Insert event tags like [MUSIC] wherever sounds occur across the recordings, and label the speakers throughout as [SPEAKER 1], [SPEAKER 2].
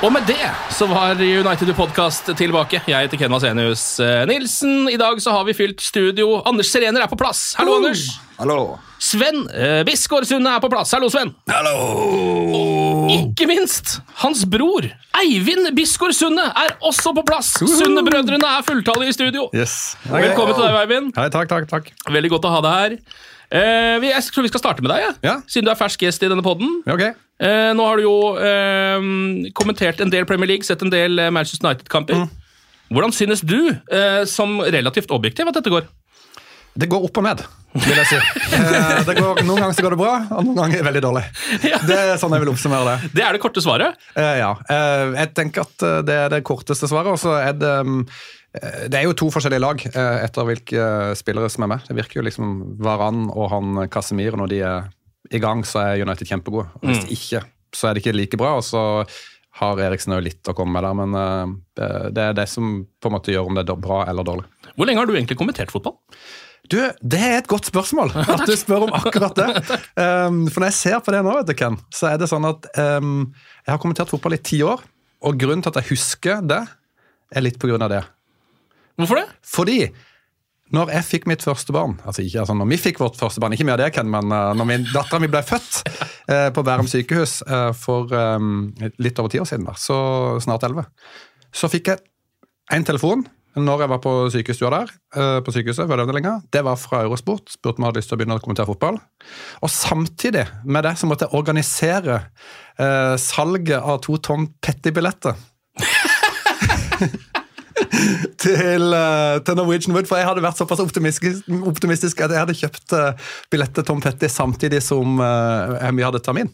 [SPEAKER 1] Og med det så var United Podcast tilbake. Jeg heter Ken Vasenius eh, Nilsen. I dag så har vi fylt studio. Anders Serener er på plass. Hallo, Anders.
[SPEAKER 2] Hallo.
[SPEAKER 1] Sven uh, Bisgaard Sunde er på plass. Hallo, Sven.
[SPEAKER 2] Hallo!
[SPEAKER 1] Og ikke minst hans bror Eivind Bisgaard Sunde er også på plass. Sunde-brødrene er fulltallige i studio.
[SPEAKER 3] Yes.
[SPEAKER 1] Velkommen til deg, Eivind.
[SPEAKER 3] Hei, takk, takk, takk.
[SPEAKER 1] Veldig godt å ha deg her. Eh, vi, jeg tror vi skal starte med deg, ja.
[SPEAKER 3] Ja.
[SPEAKER 1] siden du er fersk gjest i denne podden.
[SPEAKER 3] Ja, Ok.
[SPEAKER 1] Eh, nå har du jo eh, kommentert en del Premier League, sett en del eh, Manchester United-kamper. Hvordan synes du, eh, som relativt objektiv, at dette går?
[SPEAKER 3] Det går opp og ned, vil jeg si. Eh, det går, noen ganger så går det bra, og noen ganger veldig dårlig. [LAUGHS] Det er sånn jeg vil oppsummere det.
[SPEAKER 1] Det er det korte svaret.
[SPEAKER 3] Eh, ja. Eh, jeg tenker at eh, det er det korteste svaret. Og så er det mm, Det er jo to forskjellige lag eh, etter hvilke eh, spillere som er med. Det virker jo liksom Varan og han Casemiro når de er i gang, så er United kjempegode. Og Hvis ikke, så er det ikke like bra. og så har Eriksen jo litt å komme med der, men eh, det- det er det som på en måte gjør om det er bra eller dårlig.
[SPEAKER 1] Hvor lenge har du egentlig kommentert fotball?
[SPEAKER 3] Du, Det er et godt spørsmål [LAUGHS] at du spør om akkurat det. [LAUGHS] Um, for når jeg ser på det nå, vet du, Ken, så er det sånn at um, jeg har kommentert fotball i ti år. Og grunnen til at jeg husker det, er litt på grunn av det.
[SPEAKER 1] Hvorfor det?
[SPEAKER 3] Fordi når jeg fikk mitt første barn altså ikke altså når vi fikk vårt første barn, ikke av det, Ken, men uh, når min dattera mi ble født uh, [LAUGHS] på Bærum sykehus uh, for um, litt over ti år siden, da, så snart elleve, så fikk jeg en telefon når jeg var på sykestua der, på sykehuset, jeg. Det var fra Eurosport. Spurte om jeg hadde lyst til å begynne å kommentere fotball. Og samtidig med det så måtte jeg organisere salget av to Tom Petty-billetter. [LAUGHS] [LAUGHS] til, eh, til Norwegian Wood, for jeg hadde vært såpass optimistisk, optimistisk at jeg hadde kjøpt uh, billett til Tom Petty samtidig som uh, vi hadde termin.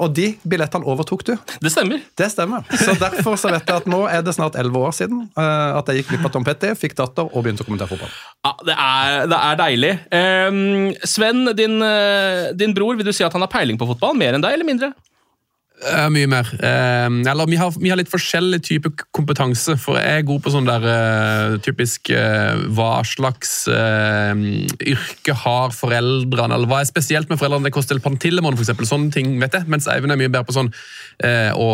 [SPEAKER 3] Og de billettene overtok du.
[SPEAKER 1] Det stemmer.
[SPEAKER 3] Det stemmer. Så derfor så vet jeg at nå er det snart elleve år siden uh, at jeg gikk glipp av Tom Petty, fikk datter og begynte å kommentere fotball.
[SPEAKER 1] Ja, det er, det er deilig. Um, Sven, din, eh, din bror, vil du si at han har peiling på fotball? Mer enn deg, eller mindre?
[SPEAKER 4] Eh, mye mer. Uh, eller vi har, vi har litt forskjellig type kompetanse. For jeg er god på sånn der uh, typisk eh, Hva slags yrke har foreldrene? Eller hva er spesielt med foreldrene? Det koster Pantillemon, eksempel. Sånne ting vet jeg. Mens Eivind er mye bedre på sånn å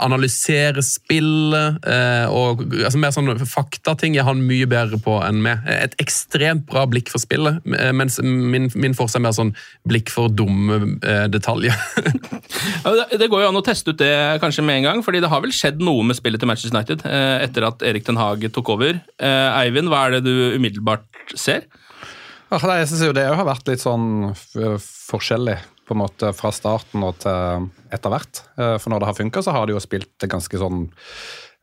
[SPEAKER 4] analysere spillet. Og altså, mer sånn faktating er han mye bedre på enn meg. Et ekstremt bra blikk for spillet, mens min, min forse er mer sånn blikk for dumme detaljer. [LAUGHS]
[SPEAKER 1] Det, det går jo an å teste ut det kanskje med en gang, fordi det har vel skjedd noe med spillet til Manchester United eh, etter at Erik Den Haag tok over. Eh, Eivind, hva er det du umiddelbart ser?
[SPEAKER 3] Jeg synes jo det har vært litt sånn forskjellig på en måte fra starten og til etter hvert. Eh, For når det har funka, så har de jo spilt ganske sånn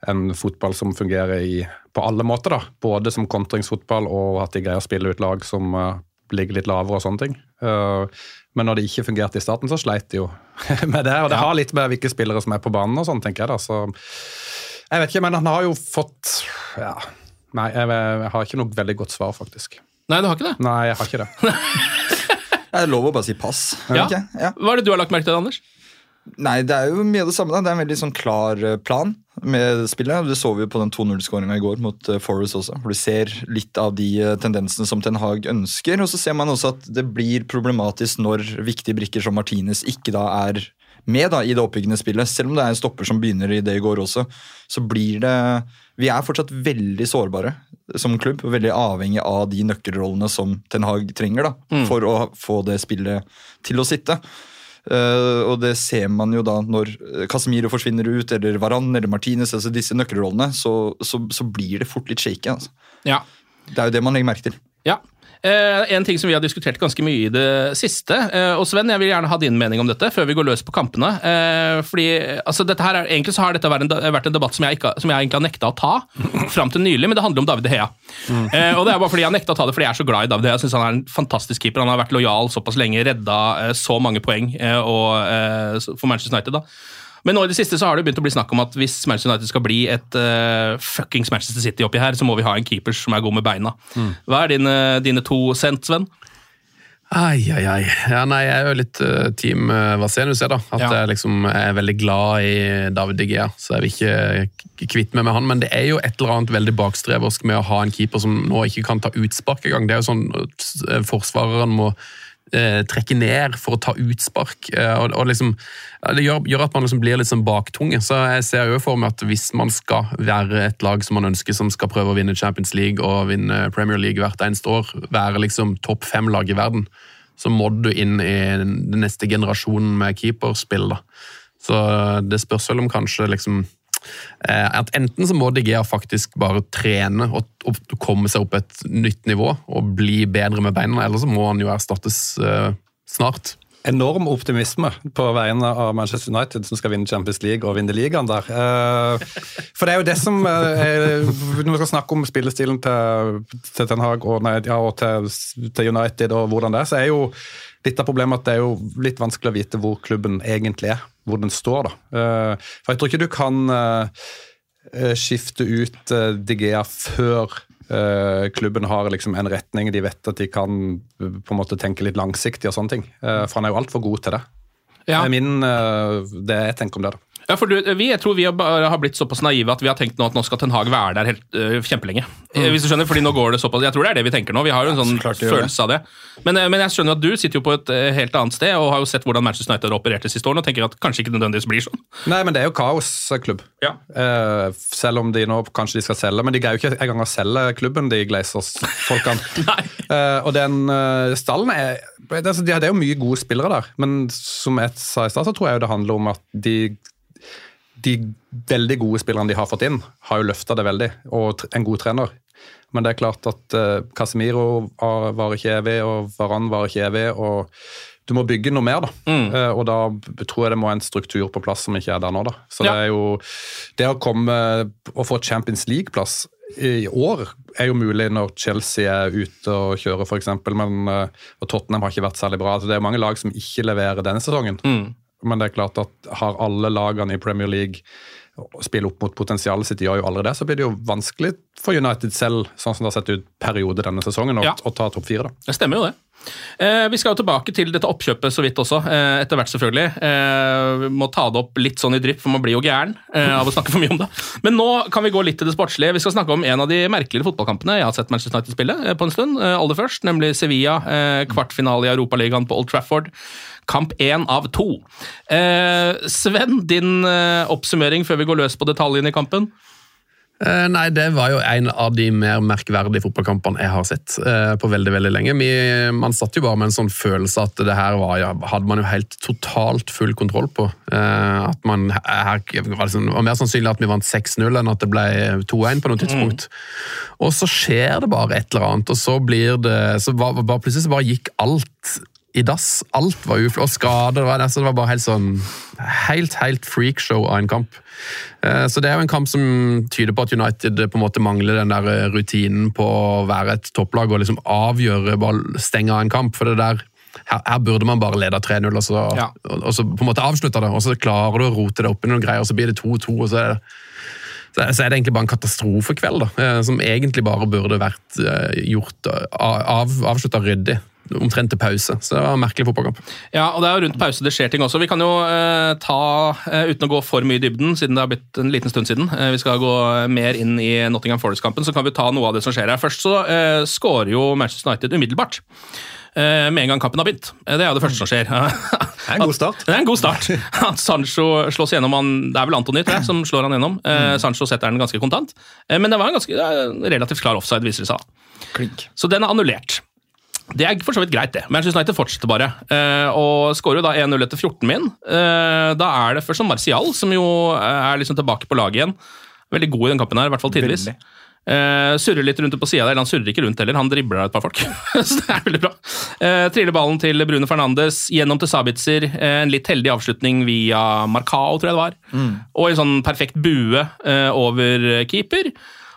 [SPEAKER 3] en fotball som fungerer i, på alle måter. da. Både som kontringsfotball og at de greier å spille ut lag som eh, ligger litt lavere og sånne ting. Men når det ikke fungerte i starten, så sleit de jo [LAUGHS] med det. Og det har litt med hvilke spillere som er på banen og sånn, tenker jeg da. Så jeg vet ikke, men han har jo fått ja, Nei, jeg, jeg har ikke noe veldig godt svar, faktisk.
[SPEAKER 1] Nei, du har ikke det?
[SPEAKER 3] Nei, jeg har ikke det. [LAUGHS]
[SPEAKER 5] Jeg lover å bare si pass.
[SPEAKER 1] Ja.
[SPEAKER 5] Ja.
[SPEAKER 1] Hva er det du har lagt merke til, Anders?
[SPEAKER 6] Nei, det er jo mye av det samme. da. Det er en veldig sånn klar eh, plan med spillet. Det så vi jo på den 2-0-skåringa i går mot eh, Forest også. hvor Du ser litt av de eh, tendensene som Ten Hag ønsker. Og så ser man også at det blir problematisk når viktige brikker som Martinez ikke da er med da, i det oppbyggende spillet. Selv om det er en stopper som begynner i det i går også, så blir det Vi er fortsatt veldig sårbare som klubb. og Veldig avhengig av de nøkkelrollene som Ten Hag trenger da,
[SPEAKER 1] Mm.
[SPEAKER 6] for å få det spillet til å sitte. Eh, og det ser man jo da når Casemiro forsvinner ut, eller Varan eller Martinez, altså disse nøkkelrollene, så, så, så blir det fort litt shaky. Altså.
[SPEAKER 1] Ja.
[SPEAKER 6] Det er jo det man legger merke til.
[SPEAKER 1] Ja. Eh, en ting som vi har diskutert ganske mye i det siste, eh, og Sven, jeg vil gjerne ha din mening om dette før vi går løs på kampene. Eh, fordi, altså, dette her er, Egentlig så har dette vært en, vært en debatt som jeg, ikke, som jeg egentlig har nekta å ta [LAUGHS] fram til nylig, men det handler om David Hea. Eh, og det er bare fordi jeg har nekta å ta det fordi jeg er så glad i David Hea. Jeg synes han er en fantastisk keeper. Han har vært lojal såpass lenge, redda eh, så mange poeng eh, og, for Manchester United. da. Men nå i det siste så har det begynt å bli snakk om at hvis Manchester United skal bli et uh, fuckings Manchester City oppi her, så må vi ha en keeper som er god med beina. Hva er dine, dine to cent, Sven?
[SPEAKER 4] Ai, ai, ai. Ja, nei, jeg er jo litt uh, team uh, Vasenius, jeg, da. At
[SPEAKER 1] Ja.
[SPEAKER 4] jeg liksom er veldig glad i David De Gea, så jeg vil ikke kvitte meg med han. Men det er jo et eller annet veldig bakstreversk med å ha en keeper som nå ikke kan ta utspark engang. Det er jo sånn uh, forsvareren må trekke ned for å ta utspark. eh, og, og liksom, Det gjør, gjør at man liksom blir litt sånn baktunge. Så jeg ser jo for meg at hvis man skal være et lag som man ønsker, som skal prøve å vinne Champions League og vinne Premier League hvert eneste år, være liksom topp fem-lag i verden, så må du inn i den neste generasjonen med keeperspill. da. Så det spørs vel om kanskje liksom eh, at Enten så må De Gea faktisk bare trene og, og komme seg opp et nytt nivå og bli bedre med beina, eller så må han jo erstattes uh, snart.
[SPEAKER 3] Enorm optimisme på vegne av Manchester United, som skal vinne Champions League og vinne ligaen der. Eh, For det er jo det som eh, er, Når vi skal snakke om spillestilen til, til Ten Hag og, nei, ja, og til, til United og hvordan det er, så er jo litt av problemet at det er jo litt vanskelig å vite hvor klubben egentlig er. Hvor den står, da. Eh, For jeg tror ikke du kan eh, eh, skifte ut Digea før klubben har liksom en retning, de vet at de kan på en måte tenke litt langsiktig og sånne ting. For han er jo altfor god til det.
[SPEAKER 1] Ja.
[SPEAKER 3] Det er min, det jeg tenker om det. da.
[SPEAKER 1] Ja, for du, vi, jeg tror vi har blitt såpass naive at vi har tenkt nå at nå skal Ten Hag være der helt, uh, kjempelenge. Mm. Hvis du skjønner, fordi nå går det såpass, Jeg tror det er det vi tenker nå. Vi har jo en sånn
[SPEAKER 6] det
[SPEAKER 1] følelse av det. Men, eh, men jeg skjønner at du sitter jo på et eh, helt annet sted og har jo sett hvordan Manchester United har operert det siste året og tenker at kanskje ikke nødvendigvis blir sånn.
[SPEAKER 3] Nei, men det er jo kaosklubb.
[SPEAKER 1] Ja.
[SPEAKER 3] Uh, selv om de nå kanskje de skal selge, men de greier jo ikke engang å selge klubben, de Glazers-folkene. [LAUGHS] Eh, og den uh, stallen er det, er- det er jo mye gode spillere der, men som jeg sa i stad, så tror jeg jo det handler om at de de veldig gode spillerne de har fått inn, har jo løfta det veldig, og en god trener. Men det er klart at uh, Casemiro var- ikke evig, og Varan var ikke evig. og Du må bygge noe mer, da. Eh, og da tror jeg det må en struktur på plass som ikke er der nå. da. Så
[SPEAKER 1] Ja.
[SPEAKER 3] det er jo Det å komme og få Champions League-plass i år er jo mulig når Chelsea er ute og kjører, f.eks. Men eh, og Tottenham har ikke vært særlig bra. Så det er mange lag som ikke leverer denne sesongen. Men det er klart at har alle lagene i Premier League spiller opp mot potensialet sitt, gjør jo aldri det, så blir det jo vanskelig for United selv, sånn som det har sett ut periode denne sesongen, å,
[SPEAKER 1] Ja.
[SPEAKER 3] ta topp fire.
[SPEAKER 1] Det stemmer jo det. Eh, vi skal jo tilbake til dette oppkjøpet så vidt også, eh, etter hvert selvfølgelig. Eh, vi må ta det opp litt sånn i drypp, for man blir jo gæren av å snakke for mye om det. Men nå kan vi gå litt til det sportslige. Vi skal snakke om en av de merkeligere fotballkampene jeg har sett Manchester United spille på en stund. Aller først, nemlig Sevilla, kvartfinale i Europaligaen på Old Trafford. Kamp én av to. Sven, din oppsummering før vi går løs på detaljene i kampen?
[SPEAKER 4] Eh, Nei, det var jo en av de mer merkverdige fotballkampene jeg har sett eh, på veldig veldig lenge. Vi, man satt jo bare med en sånn følelse at det her var, ja, hadde man jo helt totalt full kontroll på. Eh, at man her, var liksom, det var mer sannsynlig at vi vant 6-0 enn at det ble 2-1 på noe tidspunkt. Og så skjer det bare et eller annet, og så blir det så var, var, Plutselig så bare gikk alt i dass. Alt var uflott, skader. Det var, så det var bare helt sånn Helt, helt freakshow av en kamp. Eh, Så det er jo en kamp som tyder på at United på en måte mangler den der eh, rutinen på å være et topplag og liksom avgjøre, bare stenge av en kamp. For det der her, her burde man bare lede 3-0 og, så-
[SPEAKER 1] Ja.
[SPEAKER 4] og, og så på en måte avslutte det. Og så klarer du å rote det opp i noen greier, og så blir det 2-2. og så er det så så er det egentlig bare en katastrofekveld, da, eh, som egentlig bare burde vært eh, gjort av, avslutta ryddig. Omtrent til pause. Så det var en merkelig fotballkamp.
[SPEAKER 1] Ja, og det er jo rundt pause det skjer ting også. Vi kan jo eh, ta, eh, uten å gå for mye i dybden, siden det har blitt en liten stund siden, eh, vi skal gå mer inn i Nottingham Forest-kampen, så kan vi ta noe av det som skjer her. Først så eh, skårer jo Manchester United umiddelbart. eh, Med en gang kampen har begynt. Eh, Det er jo det første som skjer.
[SPEAKER 6] Det er en god start.
[SPEAKER 1] Det er en god start. [LAUGHS] At Sancho slås gjennom han, Det er vel Antony tror jeg, som slår han gjennom. Eh, Sancho setter den ganske kontant. Men det var en ganske relativt klar offside, viser det seg.
[SPEAKER 6] Klink.
[SPEAKER 1] Så den er annullert. Det er for så vidt greit, det. Manchester United fortsetter bare. eh, og skårer jo da 1-0 etter 14 min. Eh, da er det først som Martial, som jo er liksom tilbake på laget igjen. Veldig god i den kampen her, i hvert fall tidvis. Eh, surrer litt rundt på sida der. Han surrer ikke rundt heller, han dribler et par folk. [LAUGHS] så det er veldig bra. Eh, triller ballen til Brune Fernandes, gjennom til Sabitzer. Eh, en litt heldig avslutning via Marcao, tror jeg det var. Og en sånn perfekt bue eh, over keeper.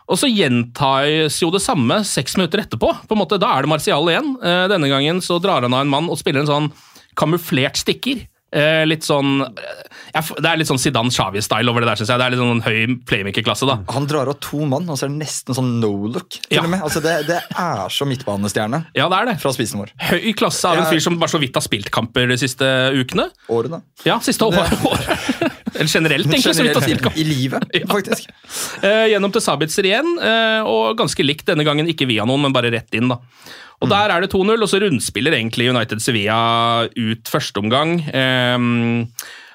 [SPEAKER 1] Og så gjentas jo det samme seks minutter etterpå. På en måte, Da er det Martial igjen. Eh, denne gangen så drar han av en mann og spiller en sånn kamuflert stikker. Eh, litt sånn ja, Det er litt sånn Zidane Xavi-style over det der, syns jeg. Det er litt sånn høy playmaker-klasse, da.
[SPEAKER 6] Han drar av to mann, og så er det nesten sånn no look. til
[SPEAKER 1] Ja.
[SPEAKER 6] og med. Altså, det, det er så midtbanestjerne
[SPEAKER 1] Ja, det er det.
[SPEAKER 6] fra spissen vår.
[SPEAKER 1] Høy klasse av en fyr som bare så vidt har spilt kamper de siste ukene.
[SPEAKER 6] Årene.
[SPEAKER 1] Ja, siste året. Eller generelt, egentlig. så vidt.
[SPEAKER 6] I livet, [LAUGHS]
[SPEAKER 1] Ja.
[SPEAKER 6] faktisk.
[SPEAKER 1] Eh, gjennom til Sabitzer igjen, eh, og ganske likt denne gangen. Ikke via noen, men bare rett inn. da. Og Der er det 2-0, og så rundspiller egentlig United Sevilla ut første omgang. Eh,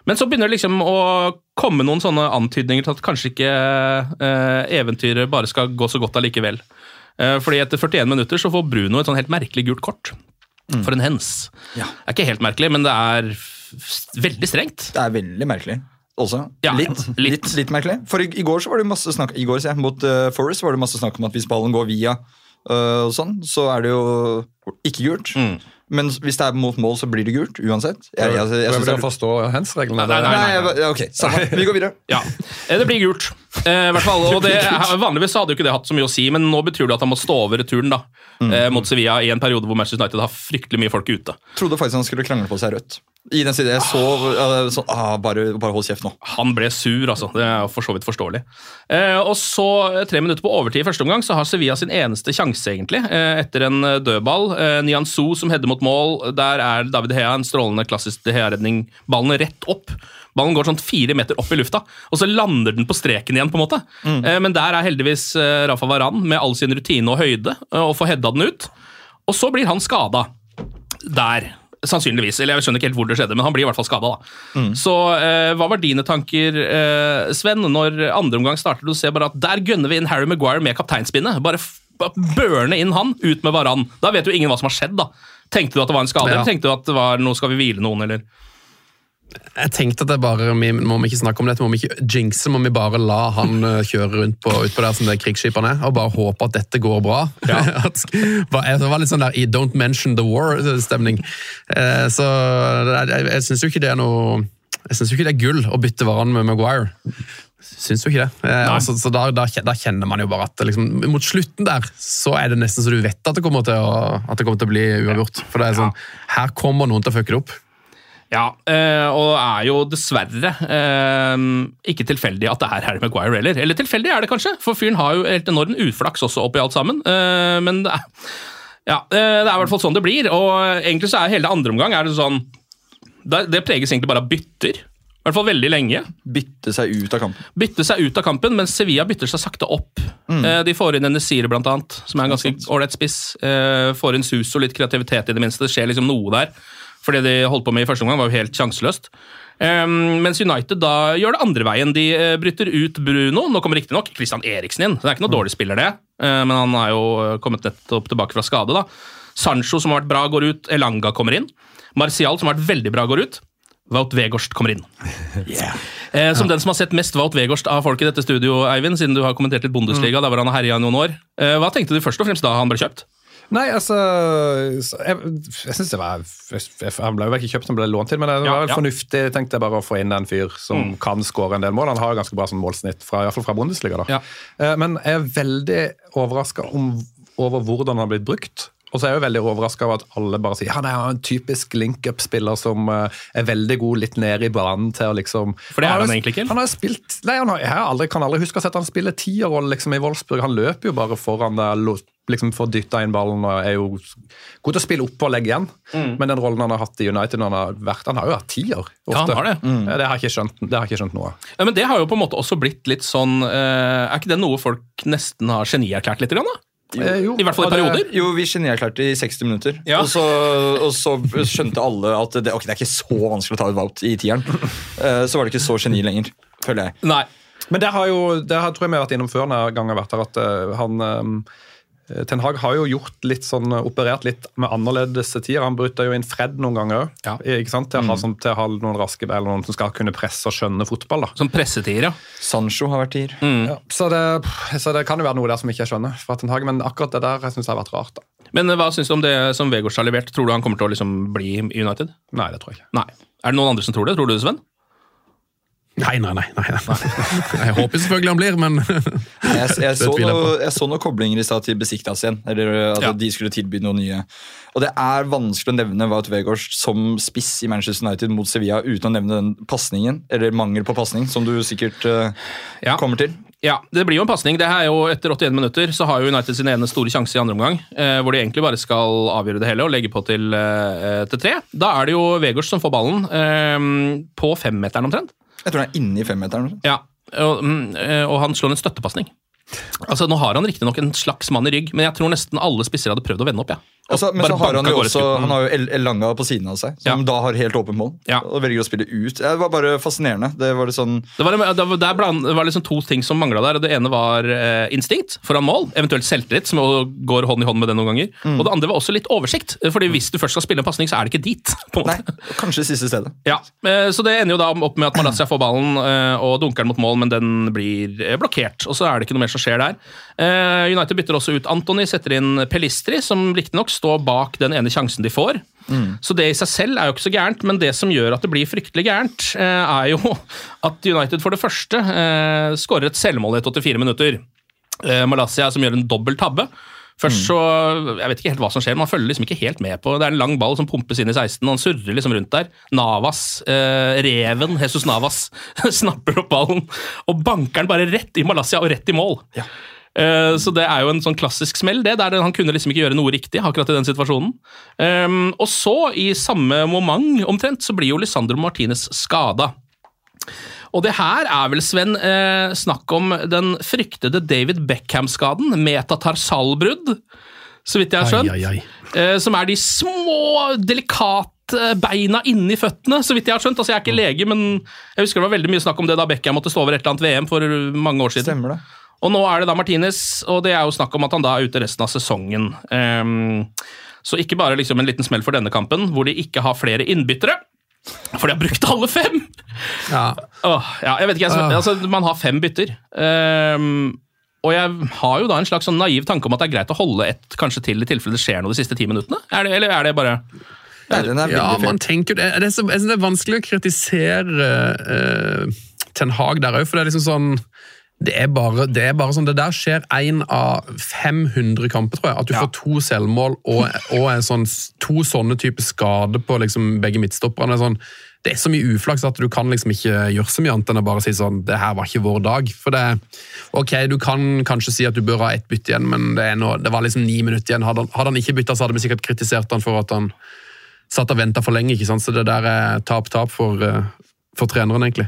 [SPEAKER 1] men så begynner det liksom å komme noen sånne antydninger til at kanskje ikke eh, eventyret bare skal gå så godt allikevel. Eh, fordi etter 41 minutter så får Bruno et sånn helt merkelig gult kort. For en hens.
[SPEAKER 6] Ja.
[SPEAKER 1] Det er ikke helt merkelig, men det er veldig strengt.
[SPEAKER 6] Det er veldig merkelig. Også.
[SPEAKER 1] Ja,
[SPEAKER 6] litt,
[SPEAKER 1] litt.
[SPEAKER 6] litt. litt merkelig. For i, i går så var det masse snakk I går, jeg, mot uh, Forest var det masse snakk om at hvis ballen går via uh, og sånn, så er det jo ikke gult.
[SPEAKER 1] Mm.
[SPEAKER 6] Men hvis det er mot mål, så blir det gult uansett. Jeg, jeg, jeg, jeg,
[SPEAKER 3] forstå hands-reglene?
[SPEAKER 1] Nei, nei,
[SPEAKER 6] Nei, nei, ok, samme. [LAUGHS] Vi går videre.
[SPEAKER 1] Ja, eh, det blir gult. Eh, hvert fall, og det, Vanligvis så hadde jo ikke det hatt så mye å si, men nå betyr det at han må stå over returen da, eh, mot Sevilla i en periode hvor Manchester United har fryktelig mye folk ute.
[SPEAKER 6] Trodde faktisk han skulle krangle på seg rødt. I den siden jeg så uh, sånn, ah, bare, bare hold kjeft nå.
[SPEAKER 1] Han ble sur, altså. Det er for så vidt forståelig. Eh, og så, eh, tre minutter på overtid i første omgang, så har Sevilla sin eneste sjanse, egentlig. Eh, etter en eh, dødball. Eh, Nianzou som header mot mål. Der er David Hea en strålende klassisk De Hea-redning. Ballen rett opp. Ballen går sånn fire meter opp i lufta, og så lander den på streken igjen. på en måte. Eh, men der er heldigvis Rafa Varan med all sin rutine og høyde og får heada den ut. Og så blir han skada der. Sannsynligvis. Eller jeg skjønner ikke helt hvor det skjedde, men han blir i hvert fall skada. Så eh, hva var dine tanker, eh, Sven, når andre omgang starter? Du ser bare at der gønner vi inn Harry Maguire med kapteinspinnet. Bare, bare børne inn han, ut med Varan. Da vet jo ingen hva som har skjedd. da. Tenkte du at det var en skade,
[SPEAKER 4] Ja.
[SPEAKER 1] eller tenkte du at det var nå skal vi hvile noen, eller?
[SPEAKER 4] Jeg tenkte at det bare, vi må vi ikke snakke om dette, må vi ikke jinxe, må vi bare la han eh, kjøre rundt på, utpå der som det er krigsskipene er, og bare håpe at dette går bra. Ja. [LAUGHS] Det var litt sånn der i Don't mention the war-stemning. Eh, Så jeg, jeg syns jo ikke det er noe Jeg synes jo ikke det er gull å bytte hverandre med Maguire. Syns jo ikke det. Eh, altså, så da, da, da kjenner man jo bare at liksom, mot slutten der så er det nesten så du vet at det kommer til å, kommer til å bli uavgjort. For det er sånn, her kommer noen til å fucke det opp.
[SPEAKER 1] Ja, eh, og er jo dessverre eh, ikke tilfeldig at det er Harry Maguire heller. Eller tilfeldig er det kanskje, for fyren har jo helt enorm uflaks også oppi alt sammen. Eh, men det er, ja, det er i hvert fall sånn det blir. Og egentlig så er hele andre omgang er det sånn Det, preges egentlig bare av bytter. I hvert fall veldig lenge.
[SPEAKER 6] Bytte seg ut av kampen.
[SPEAKER 1] Bytte seg ut av kampen, mens Sevilla bytter seg sakte opp. Mm. De får inn en Nesire, blant annet, som er en ganske ålreit spiss. Får inn sus og litt kreativitet, i det minste. Det skjer liksom noe der. For det de holdt på med i første omgang, var jo helt sjanseløst. Um, mens United da gjør det andre veien. De uh, brytter ut Bruno. Nå kommer riktignok Christian Eriksen inn. så Det er ikke noe dårlig spiller, det. Uh, men han er jo eh, kommet nettopp tilbake fra skade. da. Sancho, som har vært bra, går ut. Elanga kommer inn. Martial, som har vært veldig bra, går ut. Wout Weghorst kommer inn. [LAUGHS] Eh, som den som har sett mest Wout Weghorst av folk i dette studio, Eivind, siden du har kommentert litt Bundesliga, der hvor han har herja i noen år. Eh, hva tenkte du først og fremst da han ble kjøpt?
[SPEAKER 3] Nei, altså Jeg, jeg synes det var Han ble jo ikke kjøpt, han ble lånt til, men det var vel
[SPEAKER 1] ja.
[SPEAKER 3] fornuftig tenkte jeg bare å få inn en fyr som kan skåre en del mål. Han har jo ganske bra sånn målsnitt, fra, i hvert fall fra Bundesliga. da.
[SPEAKER 1] Ja.
[SPEAKER 3] Eh, Men jeg er veldig overraska over hvordan han har blitt brukt. Og så er jeg jo veldig overraska over at alle bare sier ja, det er en typisk link-up-spiller som eh, er veldig god litt ned i banen til å liksom
[SPEAKER 1] For det er han egentlig ikke?
[SPEAKER 3] Han har spilt Nei, han har, jeg aldri, kan aldri huske å ha sett han spille tierrolle liksom, i Wolfsburg. Han løper jo bare foran der Lo- liksom får dytta inn ballen og er jo god til å spille opp og legge igjen.
[SPEAKER 1] Mm.
[SPEAKER 3] Men den rollen han har hatt i United når han har vært Han har jo vært tier ofte.
[SPEAKER 1] Ja, han har det.
[SPEAKER 3] Mm. det, har jeg ikke skjønt, det har jeg ikke skjønt noe av.
[SPEAKER 1] Ja, men det har jo på en måte også blitt litt sånn eh, Er ikke det noe folk nesten har genierklært litt? Grann, da?
[SPEAKER 3] Eh, jo,
[SPEAKER 1] I hvert fall i
[SPEAKER 3] og det-
[SPEAKER 1] perioder.
[SPEAKER 6] Jo, vi genierklærte i 60 minutter.
[SPEAKER 1] Ja.
[SPEAKER 6] Og, så, og så skjønte alle at det, okay, det er ikke så vanskelig å ta ut Wout i tieren. [LAUGHS] Eh, så var det ikke så geni lenger, føler jeg.
[SPEAKER 1] Nei.
[SPEAKER 3] Men det har jo, det har, tror jeg vi har vært innom før når gang jeg har vært her, at han Ten Hag har jo gjort litt sånn, eh, operert litt med annerledes tider. Han bryter jo inn Fred noen ganger
[SPEAKER 1] Ja.
[SPEAKER 3] ikke sant? Til, å ha, sånn, til å ha noen raske eller noen som skal kunne presse og skjønne fotball. da.
[SPEAKER 1] Som pressetier, ja.
[SPEAKER 6] Sancho har vært tier.
[SPEAKER 3] Ja, så, det, så det kan jo være noe der som ikke jeg skjønner, fra Ten Hag, men akkurat det der syns synes jeg har vært rart. da.
[SPEAKER 1] Men eh, hva syns du om det som Vegårs har levert? Tror du han kommer til å liksom bli i United?
[SPEAKER 3] Nei, det tror jeg ikke.
[SPEAKER 1] Nei. Er det noen andre som tror det? Tror du det, Sven?
[SPEAKER 4] Nei, nei, nei. nei, nei. [LAUGHS] Jeg håper selvfølgelig han blir, men
[SPEAKER 6] Jeg, jeg, [LAUGHS] så, noe, jeg så noen koblinger i stad til Besiktas igjen. Eller at
[SPEAKER 1] Ja.
[SPEAKER 6] de skulle tilby noe nye. Og det er vanskelig å nevne Wout Weghorst som spiss i Manchester United mot Sevilla uten å nevne den pasningen, eller mangel på pasning, som du sikkert uh,
[SPEAKER 1] Ja.
[SPEAKER 6] kommer til.
[SPEAKER 1] Ja, det blir jo en pasning. Er Etter 81 minutter så har jo United sin ene store sjanse i andre omgang, eh, hvor de egentlig bare skal avgjøre det hele og legge på til, eh, til tre. Da er det jo Vegårs som får ballen eh, på femmeteren omtrent.
[SPEAKER 6] Jeg tror han er inne i femmeteren.
[SPEAKER 1] Ja, og, mm, eh, og han slår en støttepasning. Altså, Nå har han riktignok en slags mann i rygg, men jeg tror nesten alle spisser hadde prøvd å vende opp. ja.
[SPEAKER 6] Altså, men så har han jo også. Han har jo El Elanga på siden av seg, som
[SPEAKER 1] Ja.
[SPEAKER 6] da har helt åpent mål.
[SPEAKER 1] Ja.
[SPEAKER 6] Og velger å spille ut. Det var bare fascinerende. Det var litt sånn
[SPEAKER 1] Det var, det var, det var liksom to ting som mangla der. Det ene var eh, instinkt foran mål, eventuelt selvtillit, som går hånd i hånd med det noen ganger.
[SPEAKER 6] Mm.
[SPEAKER 1] Og det andre var også litt oversikt, fordi hvis du først skal spille en pasning, så er det ikke dit. [LAUGHS] på en
[SPEAKER 6] Nei,
[SPEAKER 1] måte.
[SPEAKER 6] kanskje siste stedet.
[SPEAKER 1] Ja, eh, Så det ender jo da opp med at Malaysia får ballen eh, og dunker den mot mål, men den blir eh, blokkert. Og så er det ikke noe mer som skjer der. Eh, United bytter også ut Antony, setter inn Pelistri, som riktignok står bak den ene sjansen de får. Så det i seg selv er jo ikke så gærent, men det som gjør at det blir fryktelig gærent, eh, er jo [LAUGHS] at United for det første eh, skårer et selvmål etter 84 minutter. Eh, Malaysia som gjør en dobbel tabbe. Først så, Jeg vet ikke helt hva som skjer, man følger liksom ikke helt med på Det er en lang ball som pumpes inn i 16, og han surrer liksom rundt der. Navas, eh, reven Jesus Navas, [LAUGHS] snapper opp ballen og banker den bare rett i Malaysia og rett i mål. Eh, Så det er jo en sånn klassisk smell, det, der han kunne liksom ikke gjøre noe riktig akkurat i den situasjonen. Um, og så, i samme moment omtrent, så blir jo Lisandro Martinez skada. Og det her er vel, Sven, eh, snakk om den fryktede David Beckham-skaden, metatarsalbrudd, så vidt jeg har skjønt.
[SPEAKER 4] Ai, ai, ai.
[SPEAKER 1] Eh, som er de små, delikate beina inni føttene, så vidt jeg har skjønt. Altså, jeg er ikke lege, men jeg husker det var veldig mye snakk om det da Beckham måtte stå over et eller annet VM for mange år siden.
[SPEAKER 6] Stemmer det.
[SPEAKER 1] Og nå er det da Martinez, og det er jo snakk om at han da er ute resten av sesongen. Um, så ikke bare liksom en liten smell for denne kampen, hvor de ikke har flere innbyttere. For de har brukt alle fem!
[SPEAKER 4] Ja.
[SPEAKER 1] Oh, ja, jeg vet ikke, jeg, altså, Man har fem bytter. Um, og jeg har jo da en slags sånn naiv tanke om at det er greit å holde ett kanskje til i tilfelle det skjer noe de siste ti minuttene. Er det, eller er det bare
[SPEAKER 6] er det, er
[SPEAKER 4] Ja, man tenker det. det er så, det er vanskelig å kritisere uh, Ten Hag der òg, for det er liksom sånn det er, bare, det er bare sånn, det der skjer én av 500 kamper, tror jeg. At du får to selvmål og, og en sånn, to sånne typer skader på liksom begge midtstopperne. Sånn, det er så mye uflaks at du kan liksom ikke gjøre så mye annet enn å bare si sånn Det her var ikke vår dag. For det Ok, du kan kanskje si at du bør ha ett bytte igjen, men det, er nå, det var liksom ni minutter igjen. Hadde han, hadde han ikke bytta, så hadde vi sikkert kritisert han for at han satt og venta for lenge. ikke sant? Så det der er tap-tap for, eh, for treneren, egentlig.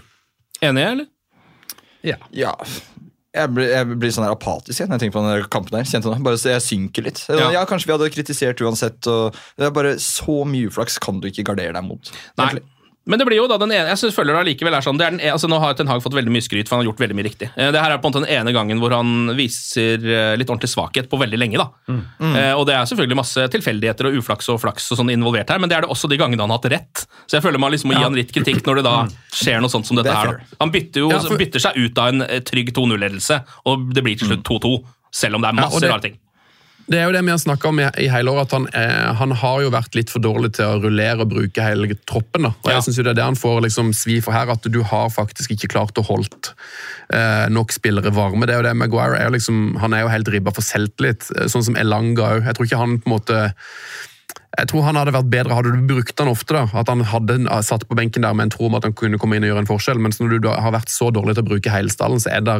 [SPEAKER 1] Enig, eller?
[SPEAKER 6] Ja. Jeg blir, jeg blir sånn apatisk når jeg tenker på den kampen. der, kjente? Bare så Jeg synker litt.
[SPEAKER 1] Ja.
[SPEAKER 6] Ja. Kanskje vi hadde kritisert uansett. Det er bare Så mye uflaks kan du ikke gardere deg mot.
[SPEAKER 1] Nei.
[SPEAKER 6] egentlig.
[SPEAKER 1] Men det blir jo da den ene, jeg synes føler det allikevel er sånn, det er den, altså Nå har Ten Hag fått veldig mye skryt, for han har gjort veldig mye riktig. Eh, Det her er på en måte den ene gangen hvor han viser eh, litt ordentlig svakhet på veldig lenge. da. Eh, og Det er selvfølgelig masse tilfeldigheter og uflaks og flaks og sånn involvert her, men det er det også de gangene han har hatt rett. Så jeg føler man liksom må gi han litt kritikk når det da skjer noe sånt som dette
[SPEAKER 6] Det er
[SPEAKER 1] her. da. Han bytter jo
[SPEAKER 4] Ja, for-
[SPEAKER 1] bytter seg ut av en trygg 2-0-ledelse, og det blir til slutt 2-2. Selv om det er
[SPEAKER 4] Ja,
[SPEAKER 1] masse
[SPEAKER 4] det-
[SPEAKER 1] rare ting.
[SPEAKER 4] Det er jo det vi har snakka om i, i hele år, at han, eh, han har jo vært litt for dårlig til å rullere og bruke hele troppen. da. Og
[SPEAKER 1] Ja.
[SPEAKER 4] jeg synes jo Det er det han får liksom svi for her, at du har faktisk ikke klart å holdt eh, nok spillere varme. Det er jo det, Maguire er jo liksom, han er jo helt ribba for selvtillit, eh, sånn som Elanga òg. Jeg tror ikke han på en måte jeg tror han hadde vært bedre hadde du brukt han ofte. da, At han hadde satt på benken der med en tro om at han kunne komme inn og gjøre en forskjell. Mens når du har vært så dårlig til å bruke hele stallen, så er det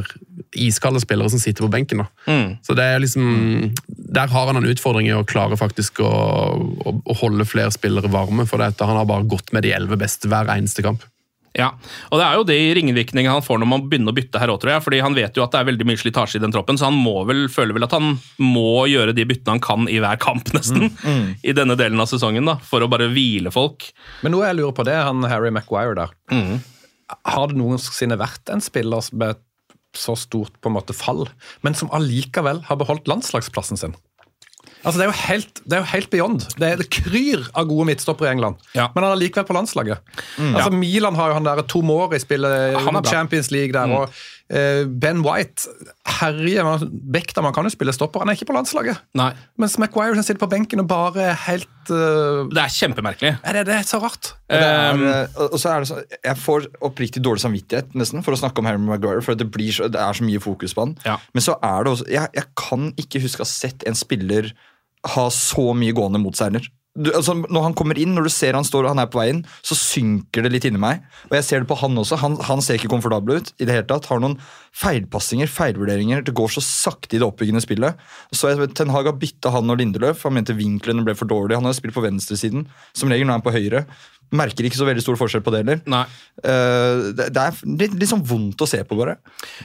[SPEAKER 4] iskalde spillere som sitter på benken. da. Så det er liksom der har han en utfordring i å klare faktisk å, å, å holde flere spillere varme, for dette. han har bare gått med de elleve beste hver eneste kamp.
[SPEAKER 1] Ja, og det er jo de ringvirkningene han får når man begynner å bytte her òg, tror jeg. fordi han vet jo at det er veldig mye slitasje i den troppen, så han må vel, føler vel at han må gjøre de byttene han kan i hver kamp, [LAUGHS] nesten. I denne delen av sesongen, da, for å bare hvile folk.
[SPEAKER 3] Men noe jeg lurer på det, er han Harry Maguire der. Har det noensinne vært en spiller med så stort på en måte fall, men som allikevel har beholdt landslagsplassen sin? Altså, Det er jo helt, det er jo helt beyond. Det, er, det kryr av gode midtstoppere i England,
[SPEAKER 1] Ja.
[SPEAKER 3] men han er likevel på landslaget. altså, Milan har jo han der Tomori spiller
[SPEAKER 1] Han er.
[SPEAKER 3] Champions League der, og uh, Ben White herjer man- Bekta, man kan jo spille stopper, han er ikke på landslaget.
[SPEAKER 1] Nei,
[SPEAKER 3] Mens McGuire sitter på benken og bare er helt uh,
[SPEAKER 1] Det er kjempemerkelig.
[SPEAKER 3] er det, det er så rart.
[SPEAKER 6] Um, er, eh, og så er det så, Jeg får oppriktig dårlig samvittighet nesten for å snakke om Harry Maguire, for det, blir så, det er så mye fokus på han.
[SPEAKER 1] Ja.
[SPEAKER 6] Men så er det også jeg, jeg kan ikke huske å ha sett en spiller ha så mye gående mot seg. Du, altså, når han kommer inn, når du ser han står og han er på vei inn, så synker det litt inni meg. Og jeg ser det på han også. Han, han ser ikke komfortabel ut. i det hele tatt. Har noen feilpassinger, feilvurderinger. Det går så sakte i det oppbyggende spillet. Så jeg Ten Hag har bytta han og Lindeløf. Han mente vinklene ble for dårlige. Han har spilt på venstresiden. Som regel nå er han på høyre. Merker ikke så veldig stor forskjell på det heller.
[SPEAKER 1] Nei.
[SPEAKER 6] Uh, det, det er litt, litt sånn vondt å se på, bare.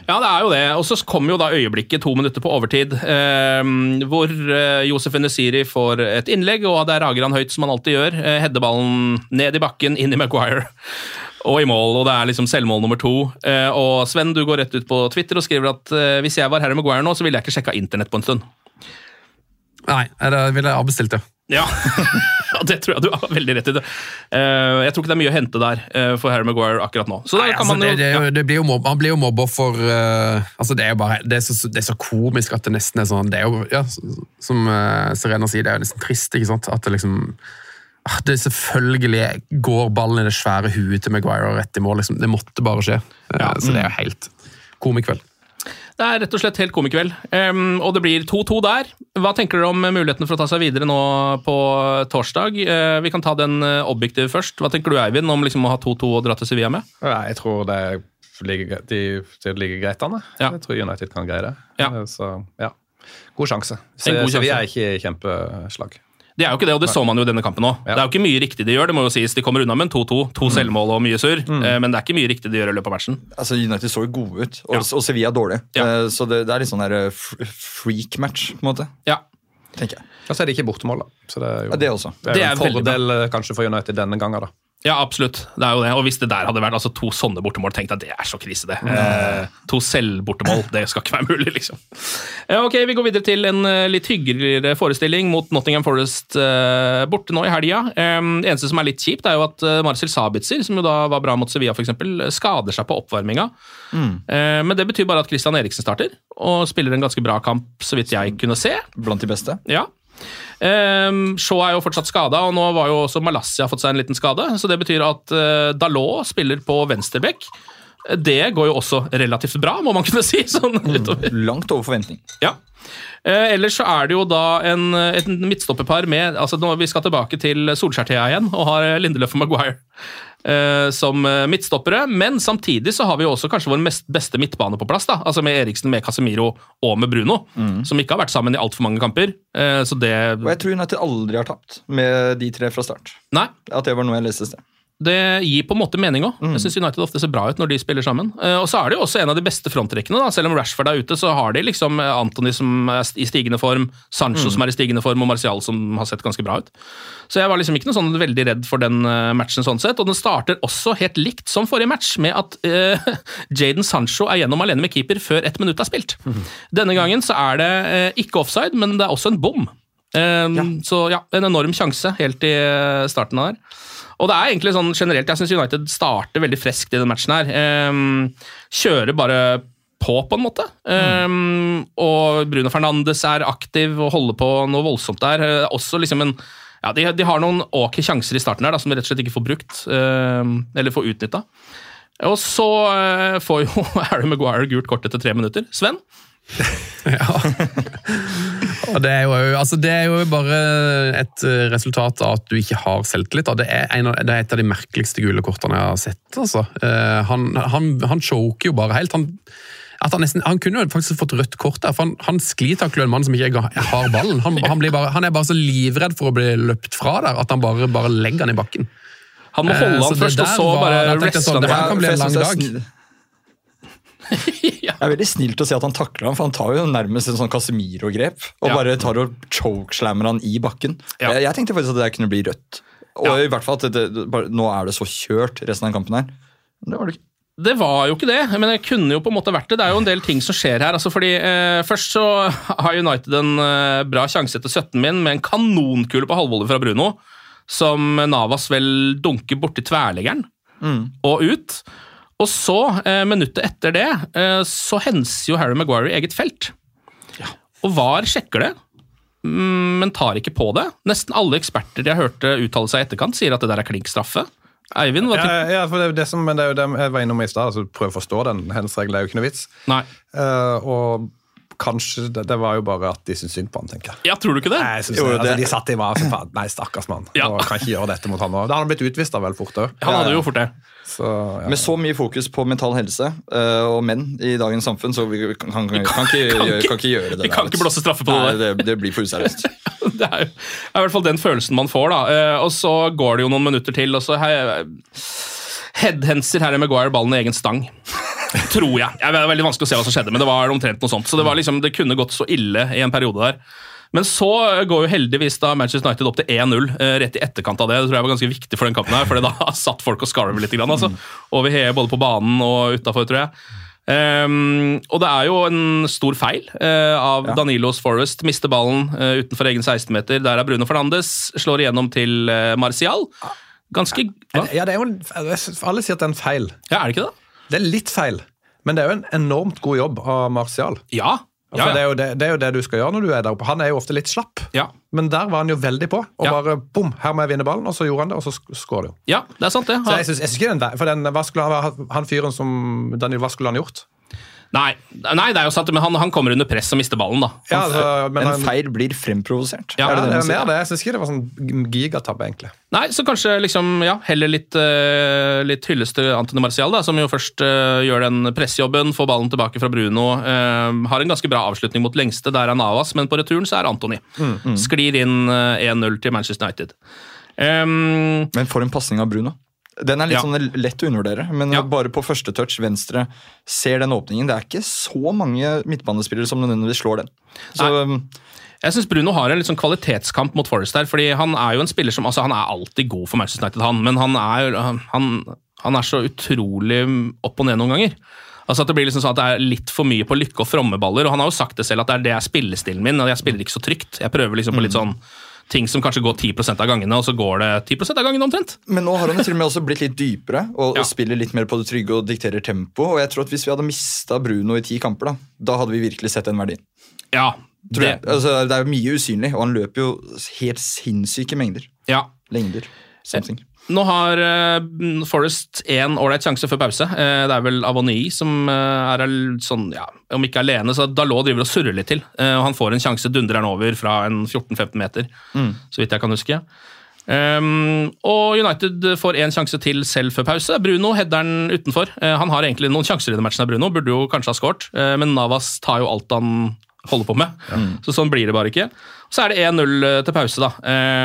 [SPEAKER 1] Ja, det er jo det. Og så kommer jo da øyeblikket to minutter på overtid, uh, hvor uh, Josef Nesiri får et innlegg, og der rager han høyt som han alltid gjør. Uh, Header ballen ned i bakken, inn i Maguire. Og i mål, og det er liksom selvmål nummer to. Eh, og Sven, du går rett ut på Twitter og skriver at eh, hvis jeg var Harry Maguire nå, så ville jeg ikke sjekka internett på en stund.
[SPEAKER 4] Nei, det ville jeg avbestilt, ja.
[SPEAKER 1] Ja, [LAUGHS] [LAUGHS] og det tror jeg du har veldig rett i. det. Uh, jeg tror ikke det er mye å hente der uh, for Harry Maguire akkurat nå. Så
[SPEAKER 4] Nei,
[SPEAKER 1] kan
[SPEAKER 4] altså,
[SPEAKER 1] man
[SPEAKER 4] det, det,
[SPEAKER 1] ja.
[SPEAKER 4] jo- det blir jo mobb, han blir jo mobber for uh, altså det er jo bare, det er, så, det er så komisk at det nesten er sånn det er jo, ja, Som Serena sier, det er jo nesten trist. ikke sant? At det liksom ah, det Selvfølgelig går ballen i det svære huet til Maguire rett i mål. liksom, Det måtte bare skje. Eh, Så det er jo helt komikveld.
[SPEAKER 1] Det er rett og slett helt komikveld. Um, og det blir 2-2 der. Hva tenker dere om mulighetene for å ta seg videre nå på torsdag? Uh, vi kan ta den eh, objektive først. Hva tenker du, Eivind, om liksom å ha 2-2 og dra til Sevilla med?
[SPEAKER 3] Ja, jeg tror det ligger, de, ligger greit an.
[SPEAKER 1] Ja.
[SPEAKER 3] Jeg tror United kan greie det.
[SPEAKER 1] Ja.
[SPEAKER 3] Eh, Så ja, god sjanse.
[SPEAKER 1] Så, god
[SPEAKER 3] Sevilla
[SPEAKER 1] sjanse.
[SPEAKER 3] er ikke i kjempeslag.
[SPEAKER 1] Det er jo ikke det, og det så man jo i denne kampen òg.
[SPEAKER 3] Ja.
[SPEAKER 1] Det er jo ikke mye riktig de gjør, det må jo sies. De kommer unna med en 2-2. To selvmål og mye surr, Mm. men det er ikke mye riktig de gjør i løpet av matchen.
[SPEAKER 6] Altså, United så jo gode ut, og,
[SPEAKER 1] Ja.
[SPEAKER 6] og Sevilla er dårlig.
[SPEAKER 1] Ja.
[SPEAKER 6] Eh, så det, det er litt sånn der eh, freak-match, på en måte.
[SPEAKER 1] Ja.
[SPEAKER 6] tenker jeg.
[SPEAKER 3] Og så er det ikke bortemål, da. Så det er jo
[SPEAKER 6] Ja, det også.
[SPEAKER 3] det er
[SPEAKER 1] Det er
[SPEAKER 3] en fordel eh, kanskje for United denne gangen. da.
[SPEAKER 1] Ja, absolutt. Det er jo det. Og hvis det der hadde vært altså, to sånne bortemål, tenkte jeg det er så krise, det. Eh, to selvbortemål, det skal ikke være mulig, liksom. Eh, ok, vi går videre til en eh, litt hyggeligere forestilling mot Nottingham Forest eh, borte nå i helga. Eh, eneste som er litt kjipt, er jo at eh, Marcel Sabitzer, som jo da var bra mot Sevilla, eksempel, skader seg på oppvarminga. Eh, men det betyr bare at Christian Eriksen starter, og spiller en ganske bra kamp, så vidt jeg kunne se.
[SPEAKER 6] Blant de beste.
[SPEAKER 1] Ja. Um, Shaw er jo fortsatt skada, og nå var jo også Malassia fått seg en liten skade. Så det betyr at uh, Dalot spiller på venstreback. Det går jo også relativt bra, må man kunne [LAUGHS] si. sånn utover.
[SPEAKER 6] Langt over forventning.
[SPEAKER 1] Ja. Eh, ellers så er det jo da en, et midtstopperpar med altså nå, Vi skal tilbake til Solskjær-tida igjen og har Lindeløf og Maguire som eh, midtstoppere. Men samtidig så har vi jo også kanskje vår mest beste midtbane på plass. da, altså Med Eriksen, med Casemiro og med Bruno, som ikke har vært sammen i altfor mange kamper. Eh, så det
[SPEAKER 6] Og jeg tror United aldri har tapt med de tre fra start.
[SPEAKER 1] Nei,
[SPEAKER 6] At det var noe jeg leste i sted.
[SPEAKER 1] Det gir på en måte mening òg. Jeg syns United ofte ser bra ut når de spiller sammen. Eh, Og så er det jo også en av de beste frontrekkene. da, Selv om Rashford er ute, så har de liksom eh, Anthony som er i stigende form, Sancho som er i stigende form, og Martial som har sett ganske bra ut. Så jeg var liksom ikke noe sånn veldig redd for den eh, matchen sånn sett. Og den starter også helt likt som forrige match, med at [LAUGHS] uh, Jaden Sancho er gjennom alene med keeper før ett minutt er spilt. Denne gangen så er det uh, ikke offside, men det er også en bom. Eh, Så ja, en enorm sjanse helt i starten av der. Og det er egentlig sånn generelt, jeg syns United starter veldig freskt i den matchen her. Ehm, kjører bare på, på en måte. Ehm, og Bruno Fernandes er aktiv og holder på noe voldsomt der. Også liksom en ja, de, de har noen ok sjanser i starten her da, som de rett og slett ikke får brukt, um, eller får utnytta. Og så uh, får jo [LAUGHS] Harry Maguire gult kort etter tre minutter. Sven? [LAUGHS]
[SPEAKER 4] Og det, er jo, altså det er jo bare et eh, resultat av at du ikke har selvtillit. Det er, en av, det er et av de merkeligste gule kortene jeg har sett. altså. Eh, han, han, han choker jo bare helt. Han, at han, nesten, han kunne jo faktisk fått rødt kort der, for han, han sklitakler en mann som ikke har ballen. Han, han, blir bare, han er bare så livredd for å bli løpt fra der, at han bare, bare legger han i bakken.
[SPEAKER 1] Han må
[SPEAKER 4] Eh,
[SPEAKER 1] holde
[SPEAKER 4] så
[SPEAKER 1] han først, og så bare wrestle
[SPEAKER 4] sånn,
[SPEAKER 1] han.
[SPEAKER 4] det her kan bli en lang dag. [LAUGHS]
[SPEAKER 6] er snill- Det er veldig snilt å si at han takler ham, for han tar jo nærmest en sånn Casemiro-grep. Og
[SPEAKER 1] Ja.
[SPEAKER 6] bare tar og chokeslammer han i bakken.
[SPEAKER 1] Ja.
[SPEAKER 6] Jeg, jeg tenkte faktisk at det kunne bli rødt. Og
[SPEAKER 1] Ja.
[SPEAKER 6] i hvert fall at det, det, bare, nå er det så kjørt resten av kampen her. Det var det ikke.
[SPEAKER 1] Det var jo ikke det, men det kunne jo på en måte vært det. Det er jo en del ting som skjer her. altså fordi eh, Først så [LAUGHS] har United en eh, bra sjanse etter 17 min med en kanonkule på halvvolley fra Bruno, som Navas vel dunker borti tverrleggeren og ut. Og så, eh, minuttet etter det, eh, så henser jo Harry Maguire i eget felt. Og VAR sjekker det, mm, men tar ikke på det. Nesten alle eksperter jeg hørte uttale seg i etterkant, sier at det der er klink straffe. Eivind, hva
[SPEAKER 3] Ja, ja, for det, er jo det som, men det er jo det jeg var innom i stad. Altså, prøv å forstå den hensregelen, det er jo ikke noe vits.
[SPEAKER 1] Nei.
[SPEAKER 3] Uh, og kanskje det, det var jo bare at de syntes synd på han, tenker jeg.
[SPEAKER 1] Ja, tror du ikke det?
[SPEAKER 3] Nei,
[SPEAKER 6] Jo,
[SPEAKER 3] det, altså, De satt i var så sa Nei, stakkars mann.
[SPEAKER 1] Ja.
[SPEAKER 3] Nå kan ikke gjøre dette mot han nå. Da hadde han blitt utvist da vel fort òg.
[SPEAKER 1] Han hadde jo fort det.
[SPEAKER 3] Så, ja.
[SPEAKER 6] Med så mye fokus på mental helse uh, og menn i dagens samfunn, så vi kan, kan, kan, kan, ikke,
[SPEAKER 1] gjøre, ikke-
[SPEAKER 6] kan ikke gjøre det.
[SPEAKER 1] vi kan
[SPEAKER 6] der,
[SPEAKER 1] ikke blåse straffe på
[SPEAKER 6] Nei,
[SPEAKER 1] det
[SPEAKER 6] det. Det blir for useriøst. [LAUGHS]
[SPEAKER 1] Det er, jo, er i hvert fall den følelsen man får, da. Uh, og så går det jo noen minutter til, og så he- headhenser Harry Maguire ballen i egen stang. Tror jeg. Det er veldig vanskelig å se hva som skjedde, men det var omtrent noe sånt. Så det, var liksom, det kunne gått så ille i en periode der. Men så går jo heldigvis da Manchester United opp til 1-0 eh, rett i etterkant av det. Det tror jeg var ganske viktig for den kampen, her, for da [LAUGHS] satt folk og skarver litt. Grann, altså. Over hele, både på banen og utafor, tror jeg. Um, og det er jo en stor feil uh, av Danilos Forest. Mister ballen uh, utenfor egen 16-meter. Der er Bruno Fernandes. Slår igjennom til uh, Martial. Ganske ja.
[SPEAKER 3] ja, det er jo en, Alle sier at det er en feil.
[SPEAKER 1] Ja, er det ikke det?
[SPEAKER 3] Det er litt feil, men det er jo en enormt god jobb av Martial.
[SPEAKER 1] Ja.
[SPEAKER 3] ja,
[SPEAKER 1] Ja,
[SPEAKER 3] det, er det, det er jo det du skal gjøre når du er der oppe. Han er jo ofte litt slapp,
[SPEAKER 1] ja.
[SPEAKER 3] men der var han jo veldig på. Og bare bom, her må jeg vinne ballen, og så gjorde han det, og så sk- skårer det jo.
[SPEAKER 1] ja det er sant, det.
[SPEAKER 3] Så jeg synes, jeg synes ikke den, for den, hva skulle han, han fyren som Daniel, hva skulle han gjort?
[SPEAKER 1] Nei, nei, det er jo sant, men han, han kommer under press og mister ballen, da.
[SPEAKER 3] Ja, altså, men
[SPEAKER 6] En
[SPEAKER 3] han,
[SPEAKER 6] feil blir fremprovosert.
[SPEAKER 1] Ja,
[SPEAKER 6] er det
[SPEAKER 3] det
[SPEAKER 6] det
[SPEAKER 3] er det. Jeg synes ikke det var sånn gigatabbe, egentlig.
[SPEAKER 1] Nei, så kanskje liksom, ja, heller litt, uh, litt hyllest til Antony Martial, da, som jo først uh, gjør den pressjobben, får ballen tilbake fra Bruno. Uh, har en ganske bra avslutning mot lengste, der er Navas, men på returen så er Antony. Sklir inn eh, 1-0 til Manchester United. Um,
[SPEAKER 6] Men for en pasning av Bruno. Den er litt
[SPEAKER 1] Ja.
[SPEAKER 6] sånn lett å undervurdere, men
[SPEAKER 1] Ja.
[SPEAKER 6] bare på første touch venstre ser den åpningen. Det er ikke så mange midtbanespillere som nødvendigvis slår den. Så um,
[SPEAKER 1] Jeg syns Bruno har en litt sånn kvalitetskamp mot Forest her. fordi Han er jo en spiller som altså Han er alltid god for Manchester United, han, men han er, han, han er så utrolig opp og ned noen ganger. Altså at Det blir liksom sånn at det er litt for mye på lykke og fromme baller. og Han har jo sagt det selv at det er det er spillestilen min, og jeg spiller ikke så trygt. Jeg prøver liksom på litt sånn ting som kanskje går 10% av gangene, og så går det 10% av gangene omtrent.
[SPEAKER 6] Men nå har han til og med også blitt litt dypere og,
[SPEAKER 1] Ja.
[SPEAKER 6] og spiller litt mer på det trygge og dikterer tempo. Og jeg tror at Hvis vi hadde mista Bruno i ti kamper, da Da hadde vi virkelig sett den verdien.
[SPEAKER 1] Ja,
[SPEAKER 6] Tror
[SPEAKER 1] det.
[SPEAKER 6] Altså, det er mye usynlig, og han løper jo helt sinnssyke mengder.
[SPEAKER 1] ja.
[SPEAKER 6] Lengder. Something.
[SPEAKER 1] Nå har eh, Forest én ålreit sjanse før pause. Eh, det er vel Avony som eh, er sånn, ja, om ikke alene, så Dalot driver og surrer litt til. Og han får en sjanse, dundrer han over fra en 14-15 meter, så vidt jeg kan huske. Um, og United får én sjanse til selv før pause. Bruno header den utenfor. Uh, han har egentlig noen sjanser i den matchen, Bruno, burde jo kanskje ha skåret, uh, men Navas tar jo alt han holder på med. Så sånn blir det bare ikke. Så er det 1-0 til pause da,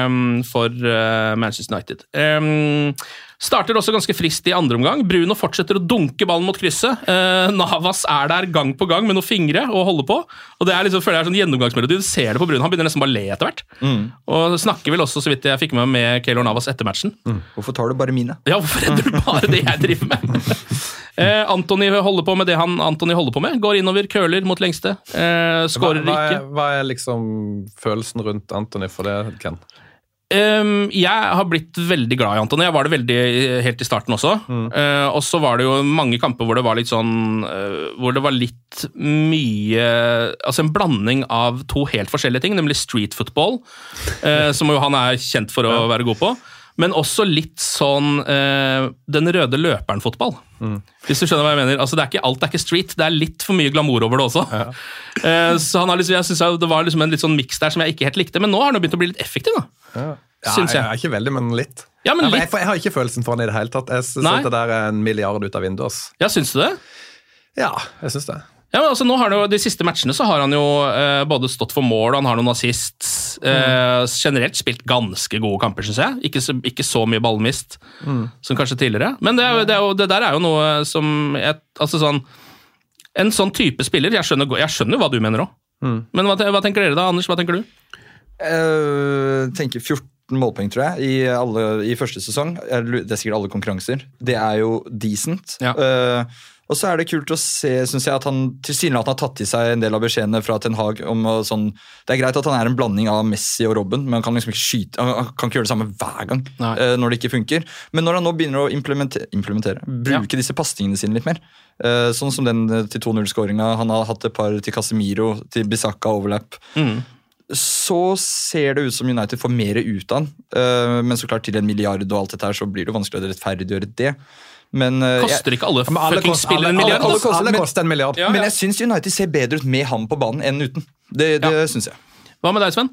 [SPEAKER 1] um, for uh, Manchester United. Um, starter også ganske friskt i andre omgang. Bruno fortsetter å dunke ballen mot krysset. Eh, Navas er der gang på gang med noen fingre og holder på. Og det er liksom, føler jeg er sånn gjennomgangsmelodi. Du ser det på Bruno, han begynner nesten bare å le etter hvert. Og snakker vel også, så vidt jeg fikk med med Keylor Navas etter matchen.
[SPEAKER 6] Hvorfor tar du bare mine?
[SPEAKER 1] Ja, hvorfor redder du bare det jeg driver med? [LAUGHS] eh, Anthony holder på med det han Anthony holder på med. Går innover, køler mot lengste. Eh, Skårer ikke.
[SPEAKER 3] er, hva er liksom følelsen rundt Anthony for det, Ken?
[SPEAKER 1] Um, jeg har blitt veldig glad i Anton. Jeg var det veldig eh, helt i starten også. Eh, og så var det jo mange kamper hvor det var litt sånn uh, Hvor det var litt mye Altså en blanding av to helt forskjellige ting, nemlig street football, uh, som jo han er kjent for å være god på. Men også litt sånn eh, Den røde løperen-fotball. Hvis du skjønner hva jeg mener. Altså, det er ikke, alt er ikke street, det er litt for mye glamour over det også. Eh, så han har liksom, jeg synes det var liksom en litt sånn miks der som jeg ikke helt likte, men nå har han begynt å bli litt effektiv. da.
[SPEAKER 3] Ja,
[SPEAKER 1] Syns jeg.
[SPEAKER 3] Ikke veldig, men litt.
[SPEAKER 1] Ja, men
[SPEAKER 3] Ja, men
[SPEAKER 1] litt.
[SPEAKER 3] jeg, jeg har ikke følelsen for han i det hele tatt. Jeg synes det der er en milliard ut av vinduet.
[SPEAKER 1] Ja, syns du det?
[SPEAKER 3] Ja, jeg syns det.
[SPEAKER 1] Ja, men altså nå har han jo, De siste matchene så har han jo eh, både stått for mål og han har noen assists. Eh, generelt spilt ganske gode kamper, syns jeg. Ikke så, ikke så mye ballmist
[SPEAKER 3] Mm.
[SPEAKER 1] som kanskje tidligere. Men det, er det, er jo, det der er jo noe som jeg, altså sånn, En sånn type spiller Jeg skjønner, jeg skjønner hva du mener òg.
[SPEAKER 3] Mm.
[SPEAKER 1] Men hva, hva tenker dere da, Anders? Hva tenker du?
[SPEAKER 6] Jeg tenker 14 målpoeng, tror jeg, i, alle, i første sesong. Det er sikkert alle konkurranser. Det er jo decent. Eh, og så er det kult å se synes jeg, at han tilsynelatende har tatt i seg en del av beskjedene fra Ten Hag. om sånn, Det er greit at han er en blanding av Messi og Robben, men han kan liksom ikke skyte, han kan ikke gjøre det samme hver gang uh, når det ikke funker. Men når han nå begynner å implementere, implementere bruke disse pasningene sine litt mer, uh, sånn som den eh, til 2-0-skåringa, han har hatt et par til Casemiro, til Bisakka overlap, så ser det ut som United får mer ut av han. Men så klart til en milliard og alt dette her, så blir det vanskelig å rettferdiggjøre det. Men, eh,
[SPEAKER 1] Koster ikke alle
[SPEAKER 6] Men alle
[SPEAKER 1] fuckings
[SPEAKER 6] koster-
[SPEAKER 1] spillere en milliard?
[SPEAKER 6] alle
[SPEAKER 1] alle,
[SPEAKER 6] koster-
[SPEAKER 3] Alle koster en milliard.
[SPEAKER 1] Ja,
[SPEAKER 6] Men jeg syns United ser bedre ut med ham på banen enn uten. Det, det syns jeg.
[SPEAKER 1] Hva med deg, Sven?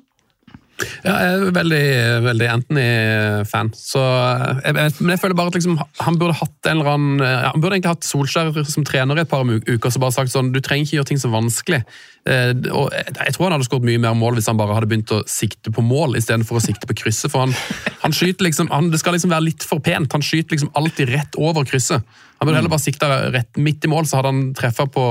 [SPEAKER 4] Ja, jeg er veldig, veldig Anthony-fan. Jeg, men jeg føler bare at liksom, han burde hatt en eller annen ja, Han burde egentlig hatt Solskjær som trener i et par uker og bare sagt sånn Du trenger ikke gjøre ting så vanskelig. Eh, og jeg, jeg tror han hadde skåret mye mer mål hvis han bare hadde begynt å sikte på mål istedenfor å sikte på krysset. For han, han skyter liksom han, Det skal liksom være litt for pent. Han skyter liksom alltid rett over krysset. Han burde heller bare sikta rett midt i mål, så hadde han treffa på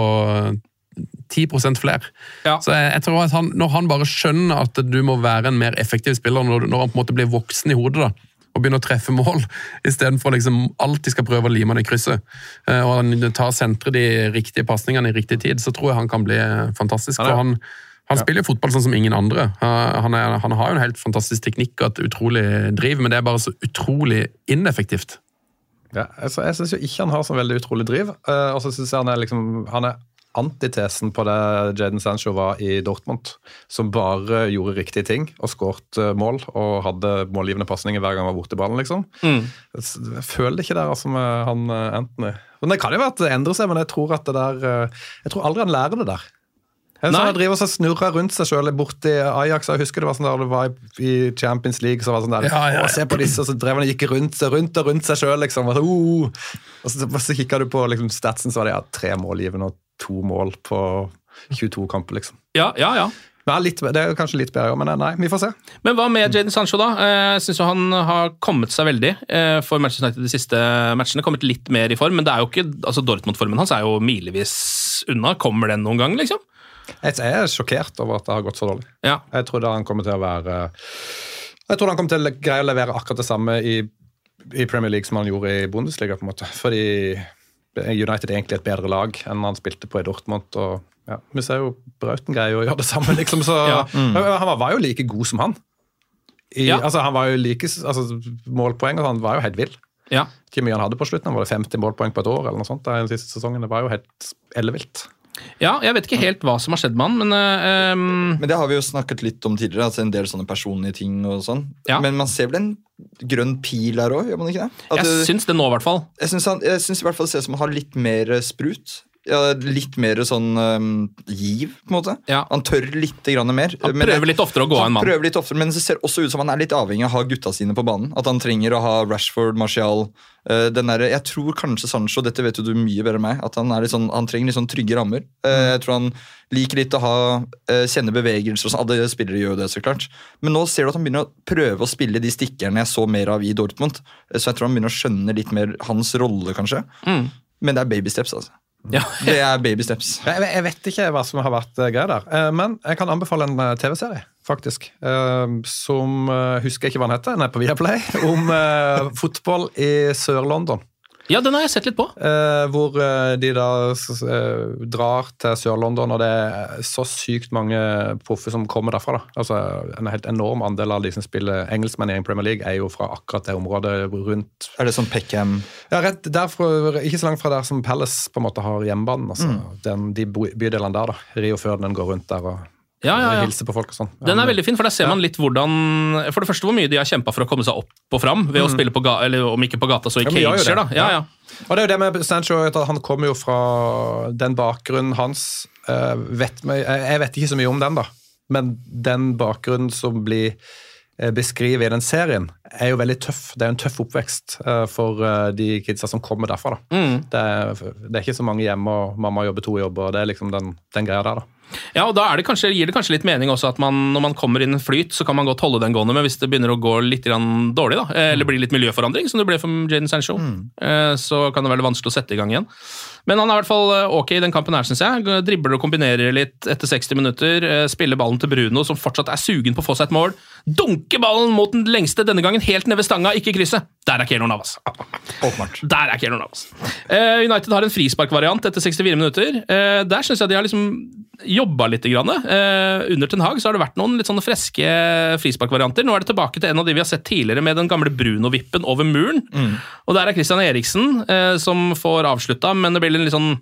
[SPEAKER 4] 10% flere. Så jeg, jeg tror at han, Når han bare skjønner at du må være en mer effektiv spiller, når, når han på en måte blir voksen i hodet da, og begynner å treffe mål, [LAUGHS] istedenfor liksom alltid skal prøve å lime det i krysset, eh, og han tar sentre de riktige pasningene i riktig tid, så tror jeg han kan bli eh, fantastisk.
[SPEAKER 3] Er-
[SPEAKER 4] for han, han spiller jo fotball sånn som ingen andre. Han, er, han har jo en helt fantastisk teknikk og et utrolig driv, men det er bare så utrolig ineffektivt.
[SPEAKER 3] Ja, altså, jeg syns ikke han har så veldig utrolig driv. Uh, og så synes jeg han er liksom Han er antitesen på det Jaden Sancho var i Dortmund, som bare gjorde riktige ting og skåret eh, mål og hadde målgivende pasninger hver gang han var borti ballen, liksom.
[SPEAKER 1] Mm.
[SPEAKER 3] Jeg føler det ikke der altså med han eh, Anthony. Men Det kan jo være at det endrer seg, men jeg tror at det der eh, Jeg tror aldri han lærer det der. Han driver og snurrer rundt seg sjøl borti Ajax. Jeg husker det var sånn der det var i Champions League. så var det sånn der,
[SPEAKER 4] Ja, ja, ja.
[SPEAKER 3] Å, se på disse, og så drev han og gikk rundt, seg- rundt og rundt seg sjøl. Liksom. Og så, uh, og så, så kikka du på liksom, statsen, så var det ja, tre målgivende og to mål på 22 kamper. liksom.
[SPEAKER 1] Ja, ja, ja.
[SPEAKER 3] Ja, litt, det er kanskje litt bedre, men nei, vi får se.
[SPEAKER 1] Men hva med Jaden Sancho, da? Eh, Jeg syns han har kommet seg veldig eh, for Manchester United de siste matchene. Kommet litt mer i form, men det er jo ikke, altså Dortmund-formen hans er jo milevis unna. Kommer den noen gang, liksom?
[SPEAKER 3] Jeg jeg er sjokkert over at det har gått så dårlig.
[SPEAKER 1] Ja.
[SPEAKER 3] Jeg trodde han kommer til å være Jeg trodde han kom til å greie å levere akkurat det samme i, i Premier League som han gjorde i Bundesliga. på en måte. Fordi United er egentlig et bedre lag enn han spilte på i Dortmund. og ja, Vi ser jo Brauten greier å gjøre det samme, liksom. så [LAUGHS]
[SPEAKER 1] Ja.
[SPEAKER 3] Han var- var jo like god som han. I,
[SPEAKER 1] Ja.
[SPEAKER 3] altså, han var jo like, altså, Målpoeng og han var jo helt vill.
[SPEAKER 1] Ja.
[SPEAKER 3] Ikke mye han hadde på slutten. Var det 50 målpoeng på et år? eller noe sånt, den siste sesongen. Det var jo helt ellevilt.
[SPEAKER 1] Ja, jeg vet ikke helt hva som har skjedd med han, men um...
[SPEAKER 6] Men det har vi jo snakket litt om tidligere. altså En del sånne personlige ting og sånn.
[SPEAKER 1] Ja.
[SPEAKER 6] Men man ser vel en grønn pil her òg, gjør man ikke det? At
[SPEAKER 1] jeg syns det nå, i hvert fall.
[SPEAKER 6] Jeg syns, han, jeg syns i hvert fall det ser ut som han har litt mer sprut. Ja, litt mer sånn um, giv, på en måte.
[SPEAKER 1] Ja.
[SPEAKER 6] Han tør litt grann mer.
[SPEAKER 1] Han prøver litt oftere å gå av en mann.
[SPEAKER 6] prøver litt oftere, Men det ser også ut som han er litt avhengig av å ha gutta sine på banen. At han trenger å ha Rashford, Martial uh, den der, Jeg tror kanskje Sancho, dette vet jo du mye bedre enn meg, at han, er sånn, han trenger litt sånn trygge rammer. Eh, jeg tror han liker litt å ha uh, kjenne bevegelser og sånn. Alle spillere gjør jo det, så klart. Men nå ser du at han begynner å prøve å spille de stikkerne jeg så mer av i Dortmund. Eh, Så jeg tror han begynner å skjønne litt mer hans rolle, kanskje.
[SPEAKER 1] Mm.
[SPEAKER 6] Men det er baby steps, altså.
[SPEAKER 1] Ja. [LAUGHS]
[SPEAKER 6] Det er baby steps.
[SPEAKER 3] Jeg, jeg vet ikke hva som har vært uh, greia der, Eh, men jeg kan anbefale en eh, TV-serie, faktisk. eh, som Husker jeg ikke hva den heter, den er på Viaplay. Om eh, fotball i Sør-London.
[SPEAKER 1] Ja, den har jeg sett litt på.
[SPEAKER 3] Eh, hvor eh, de da eh, drar til Sør-London, og det er så sykt mange proffer som kommer derfra. da. Altså, En helt enorm andel av de som spiller engelskmenn i Premier League, er jo fra akkurat det området rundt
[SPEAKER 6] Er det sånn Peckham
[SPEAKER 3] ja, rett derfra, Ikke så langt fra der som Palace på en måte har hjemmebanen. Altså. Den, de bydelene der, da. Rio Ferdinand går rundt der og
[SPEAKER 1] Ja, ja, ja.
[SPEAKER 3] Hilse på folk og sånn.
[SPEAKER 1] Den er veldig fin, for der ser man litt hvordan For det første hvor mye de har kjempa for å komme seg opp og fram ved å spille på ga, eller om ikke på gata, så i
[SPEAKER 3] Mm.
[SPEAKER 1] Cager, da. Ja,
[SPEAKER 3] Ja. Og det er jo det med Sancho, at han kommer jo fra den bakgrunnen hans uh, vet jeg, jeg vet ikke så mye om den, da. Men den bakgrunnen som blir eh, beskrevet i den serien, er jo veldig tøff. Det er en tøff oppvekst eh, for eh, de kidsa som kommer derfra.
[SPEAKER 1] Mm.
[SPEAKER 3] Det, er, det er ikke så mange hjemme, og mamma jobber to jobber. og Det er liksom den, den greia der, da.
[SPEAKER 1] Ja, og da er det kanskje, gir det kanskje litt mening også at man, når man kommer inn i en flyt, så kan man godt holde den gående, men hvis det begynner å gå litt grann dårlig, da, eh, eller blir litt miljøforandring, som det ble for Jaden Sancho, eh, så kan det være vanskelig å sette i gang igjen. Men han er i hvert fall ok i den kampen her, syns jeg. Dribler og kombinerer litt etter 60 minutter. Spiller ballen til Bruno, som fortsatt er sugen på å få seg et mål. Dunker ballen mot den lengste, denne gangen helt ned ved stanga, ikke krysset. Der er Keylor Navas.
[SPEAKER 6] Åpenbart.
[SPEAKER 1] Der er Keylor Navas. Uh, United har en frisparkvariant etter 64 minutter. Uh, der syns jeg de har liksom jobba litt. Grann. Uh, under Ten Hag så har det vært noen litt sånne freske frisparkvarianter. Nå er det tilbake til en av de vi har sett tidligere, med den gamle Bruno-vippen over muren. Og der er Christian Eriksen som får avslutta, men det blir en litt sånn,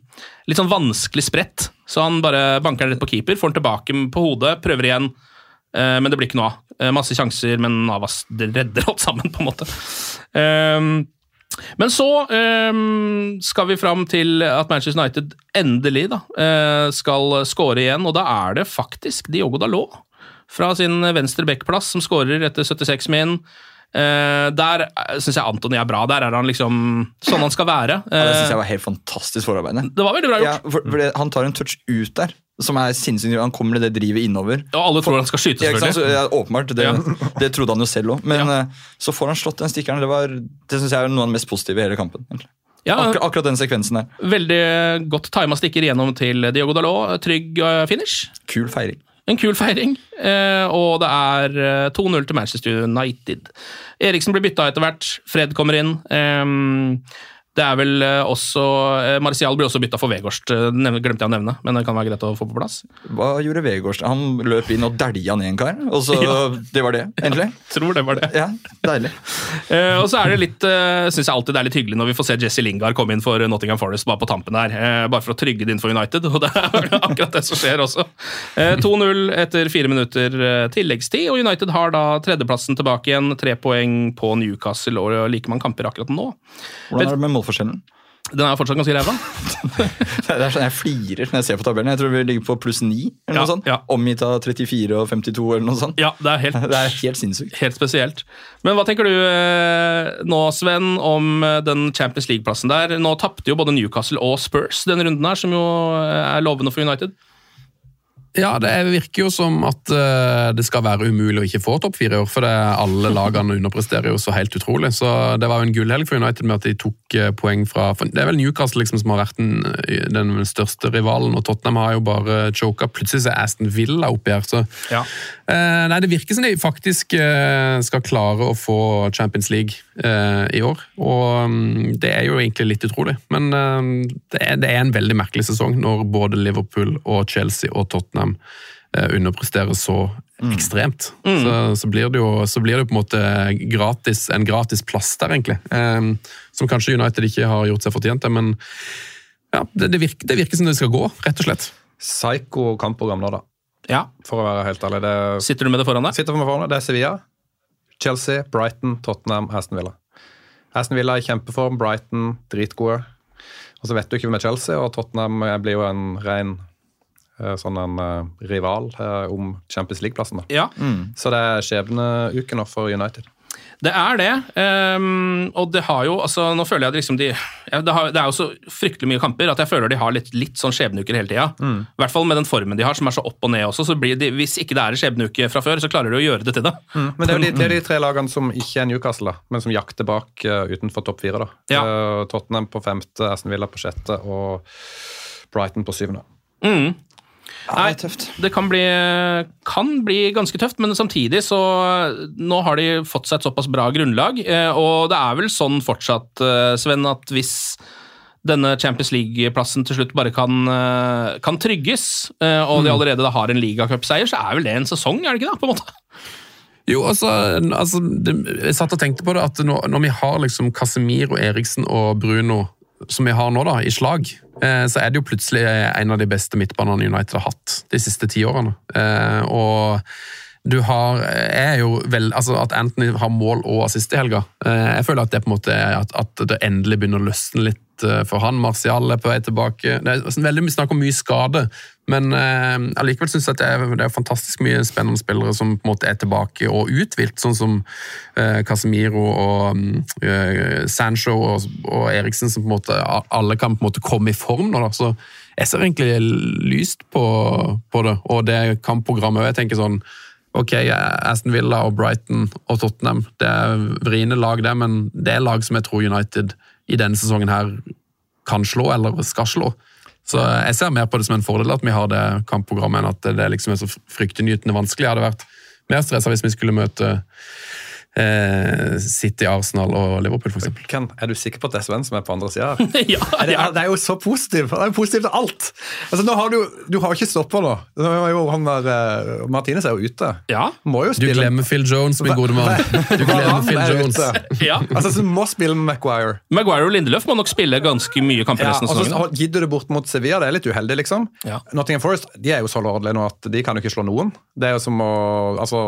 [SPEAKER 1] litt sånn vanskelig sprett. Så han bare banker den rett på keeper, får den tilbake på hodet, prøver igjen. Men det blir ikke noe av. Eh, masse sjanser, men Navas redder alt sammen, på en måte. Ehm, men så ehm, skal vi fram til at Manchester United endelig da, eh, skal score igjen, og da er det faktisk Diogo Dalot fra sin venstre backplass som scorer etter 76 min. Uh, der syns jeg Antony er bra. Der er han liksom sånn han skal være.
[SPEAKER 6] Ja, det synes
[SPEAKER 1] Eh,
[SPEAKER 6] jeg var helt fantastisk forarbeid.
[SPEAKER 1] det var veldig bra
[SPEAKER 6] Ja,
[SPEAKER 1] gjort.
[SPEAKER 6] for, for det, han tar en touch ut der, som er sinnssykt. Han kommer med det drivet innover.
[SPEAKER 1] Og alle tror han skal skyte,
[SPEAKER 6] Ja, ikke sant? Så,
[SPEAKER 1] selvfølgelig.
[SPEAKER 6] ja, åpenbart, det,
[SPEAKER 1] Ja.
[SPEAKER 6] det trodde han jo selv òg. Men eh, så får han slått den stikkeren. Det, var- det syns jeg er noe av det mest positive i hele kampen. egentlig.
[SPEAKER 1] Ja,
[SPEAKER 6] Akkur akkurat den sekvensen der.
[SPEAKER 1] Veldig godt tima stikker igjennom til Diogo Dalot. Trygg eh, finish.
[SPEAKER 6] Kul feiring.
[SPEAKER 1] En kul feiring, eh, og det er eh, 2-0 til Manchester United. Eriksen blir bytta etter hvert, Fred kommer inn. ehm, det er vel eh, også eh, Martial blir også bytta for Vegårst, eh, glemte jeg å nevne, men det kan være greit å få på plass.
[SPEAKER 6] Hva gjorde Vegårst? Han løp inn og dælja ned en kar, og så [LAUGHS]
[SPEAKER 1] Ja.
[SPEAKER 6] Det var det, egentlig. [LAUGHS]
[SPEAKER 1] Tror det var det.
[SPEAKER 6] Ja, Deilig. [LAUGHS]
[SPEAKER 1] Eh, og så er det litt, uh, synes jeg alltid det er litt hyggelig når vi får se Jesse Lingard komme inn for Nottingham Forest bare på tampen der, eh, bare for å trygge det inn for United, og det er akkurat det som skjer også. Eh, 2-0 etter fire minutter tilleggstid, og United har da tredjeplassen tilbake igjen, tre poeng på Newcastle og like mange kamper akkurat nå.
[SPEAKER 6] Hvordan er det med målforskjellen?
[SPEAKER 1] Den er fortsatt ganske ræva. [LAUGHS]
[SPEAKER 6] Det er sånn Jeg flirer når jeg ser på tabellen. Jeg tror vi ligger på pluss 9, eller
[SPEAKER 1] Ja,
[SPEAKER 6] noe sånt.
[SPEAKER 1] ja.
[SPEAKER 6] Omgitt av 34 og 52, eller noe sånt.
[SPEAKER 1] Ja, det er helt, [LAUGHS]
[SPEAKER 6] Det er helt sinnssykt.
[SPEAKER 1] helt spesielt. Men hva tenker du eh, nå, Sven, om eh, den Champions League-plassen der? Nå tapte jo både Newcastle og Spurs denne runden her, som jo eh, er lovende for United.
[SPEAKER 4] Ja, det virker jo som at eh, det skal være umulig å ikke få topp fire i år, for det, alle lagene underpresterer jo så helt utrolig. Så det var jo en gullhelg for United med at de tok eh, poeng fra Det er vel Newcastle liksom som har vært den, den største rivalen, og Tottenham har jo bare choka. Plutselig er Aston Villa oppi her, så
[SPEAKER 1] Ja.
[SPEAKER 4] eh, Nei, det virker som de faktisk skal klare å få Champions League i år, og mm, det er jo egentlig litt utrolig. Men det, er, det er en veldig merkelig sesong når både Liverpool og Chelsea og Tottenham eh, underprestere så ekstremt. Så, så, blir det jo, så blir det jo på en måte gratis, en gratis plass der, egentlig. Um, som kanskje United ikke har gjort seg fortjent til, men ja, det, det, virker, det virker som det skal gå, rett og slett.
[SPEAKER 3] Psycho kampprogram nå, da.
[SPEAKER 1] Ja.
[SPEAKER 3] For å være helt ærlig. Det
[SPEAKER 1] Sitter du med det foran deg?
[SPEAKER 3] sitter for meg foran. Det er Sevilla, Chelsea, Brighton, Tottenham, Aston Villa. Aston Villa i kjempeform, Brighton dritgode. Og så vet du ikke hvem er Chelsea, og Tottenham eh, blir jo en ren sånn en eh, rival eh, om Champions League-plassen. da.
[SPEAKER 1] Ja,
[SPEAKER 3] Så det er skjebneuke nå for United.
[SPEAKER 1] det er det. Um, og det har jo altså, Nå føler jeg at liksom de ja, det, har, det er jo så fryktelig mye kamper at jeg føler de har litt, litt sånn skjebneuker hele tida. I hvert fall med den formen de har, som er så opp og ned også. så blir de, Hvis ikke det er en skjebneuke fra før, så klarer de å gjøre det til det.
[SPEAKER 3] Men det er de, det er de tre lagene som ikke er Newcastle, da, men som jakter bak uh, utenfor topp fire. da.
[SPEAKER 1] Ja.
[SPEAKER 3] Uh, Tottenham på femte, Aston Villa på sjette og Brighton på syvende.
[SPEAKER 1] Mm.
[SPEAKER 6] Ja, det
[SPEAKER 1] kan bli, kan bli ganske tøft, men samtidig så Nå har de fått seg et såpass bra grunnlag, eh, og det er vel sånn fortsatt, eh, Sven, at hvis denne Champions League-plassen til slutt bare kan, eh, kan trygges, og de allerede da har en ligacupseier, så er vel det en sesong, er det ikke det? på en måte?
[SPEAKER 4] Jo, altså, altså det, Jeg satt og tenkte på det, at når, når vi har liksom Casemiro, Eriksen og Bruno som vi har nå da, i slag, eh, så er det jo plutselig en av de beste midtbanene United har hatt de siste ti årene. Eh, og du har er jo vel, altså At Anthony har mål og assist i helga, eh, jeg føler at det på en måte at, at det endelig begynner å løsne litt eh, for han. Martial er på vei tilbake. Det er sånn veldig mye snakk om mye skade, men eh, allikevel syns jeg det er, det er fantastisk mye spennende spillere som på en måte er tilbake og uthvilt, sånn som eh, Casemiro og eh, Sancho og, og Eriksen, som på en måte alle kan på en måte komme i form nå. da, så jeg ser egentlig lyst på, på det, og det kampprogrammet. og jeg tenker sånn Ok, Aston Villa og Brighton og Tottenham det er vriene lag, det, men det er lag som jeg tror United i denne sesongen her kan slå, eller skal slå. Så jeg ser mer på det som en fordel at vi har det kampprogrammet, enn at det liksom er så fryktinngytende vanskelig. Jeg hadde vært mer stressa hvis vi skulle møte eh, City, Arsenal og Liverpool, f.eks.
[SPEAKER 3] Er du sikker på at det er Sven som er på andre sida? [LAUGHS]
[SPEAKER 1] ja,
[SPEAKER 3] det,
[SPEAKER 1] ja.
[SPEAKER 3] det er jo så positivt! Det er jo positivt til alt! Altså, nå har Du du har jo ikke stoppa nå. nå er jo han der, uh, Martinez er jo ute.
[SPEAKER 1] Ja.
[SPEAKER 3] Må jo
[SPEAKER 4] Du glemmer Phil Jones, min gode mann. Du glemmer Phil Jones.
[SPEAKER 1] Ja.
[SPEAKER 3] Altså, så du må spille med Maguire.
[SPEAKER 1] Maguire og Lindeløf må nok spille ganske mye kamper
[SPEAKER 3] Ja,
[SPEAKER 1] resten
[SPEAKER 3] og
[SPEAKER 1] av
[SPEAKER 3] så
[SPEAKER 1] sesongen.
[SPEAKER 3] gidder du bort mot Sevilla, det er litt uheldig, liksom.
[SPEAKER 1] Ja.
[SPEAKER 3] Nottingham Forest de er jo så lordelige nå at de kan jo ikke slå noen. Det er jo som å altså,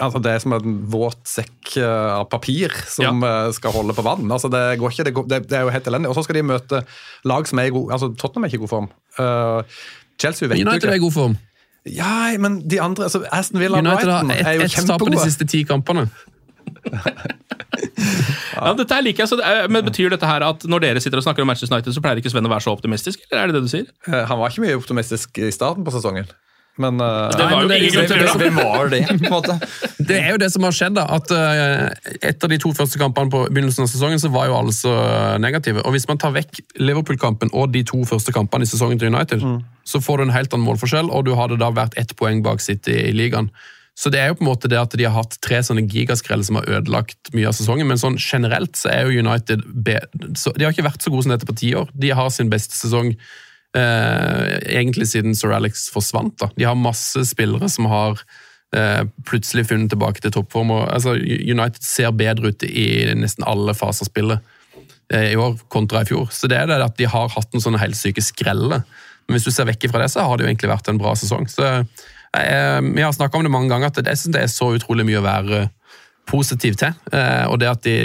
[SPEAKER 3] altså Det er som en våt sekk eh, av papir som ja. skal holde på vann. Altså Det går ikke, det, går, det, det er jo helt elendig. Og så skal de møte lag som er i god altså Tottenham er ikke i god form. Uh, Chelsea vet
[SPEAKER 4] United er i god form.
[SPEAKER 3] Ja, men de andre altså Aston Villa og
[SPEAKER 4] United har
[SPEAKER 3] Brighton er jo
[SPEAKER 4] ett et tap på de siste ti kampene. [LAUGHS]
[SPEAKER 1] Ja, dette her liker jeg, det er, men Betyr dette her at når dere sitter og snakker om Manchester United, så pleier ikke Sven å være så optimistisk? Eller er det det du sier?
[SPEAKER 3] Eh, Han var ikke mye optimistisk i starten på sesongen. Men
[SPEAKER 1] Det var jo
[SPEAKER 4] det er
[SPEAKER 1] ingen grunn til å
[SPEAKER 6] var det, på en måte? [LAUGHS]
[SPEAKER 4] Det er jo det som har skjedd. da, at uh, Etter de to første kampene på begynnelsen av sesongen, så var jo alle så negative. Og Hvis man tar vekk Liverpool-kampen og de to første kampene i sesongen til United, så får du en helt annen målforskjell, og du hadde da vært ett poeng bak City i ligaen. Så det er jo på en måte det at de har hatt tre sånne gigaskrell som har ødelagt mye av sesongen, men sånn generelt så er jo United be så De har ikke vært så gode som dette på ti år. De har sin beste sesong eh, egentlig siden Sir Alex forsvant. da. De har masse spillere som har eh, plutselig funnet tilbake til toppform. og altså, United ser bedre ut i nesten alle faser av spillet eh, i år kontra i fjor. Så det er det at de har hatt noen sånne helt syke skreller. Men hvis du ser vekk fra det, så har det jo egentlig vært en bra sesong. Så eh, Vi har snakka om det mange ganger, at jeg synes det er så utrolig mye å være positiv til. Eh, og det at de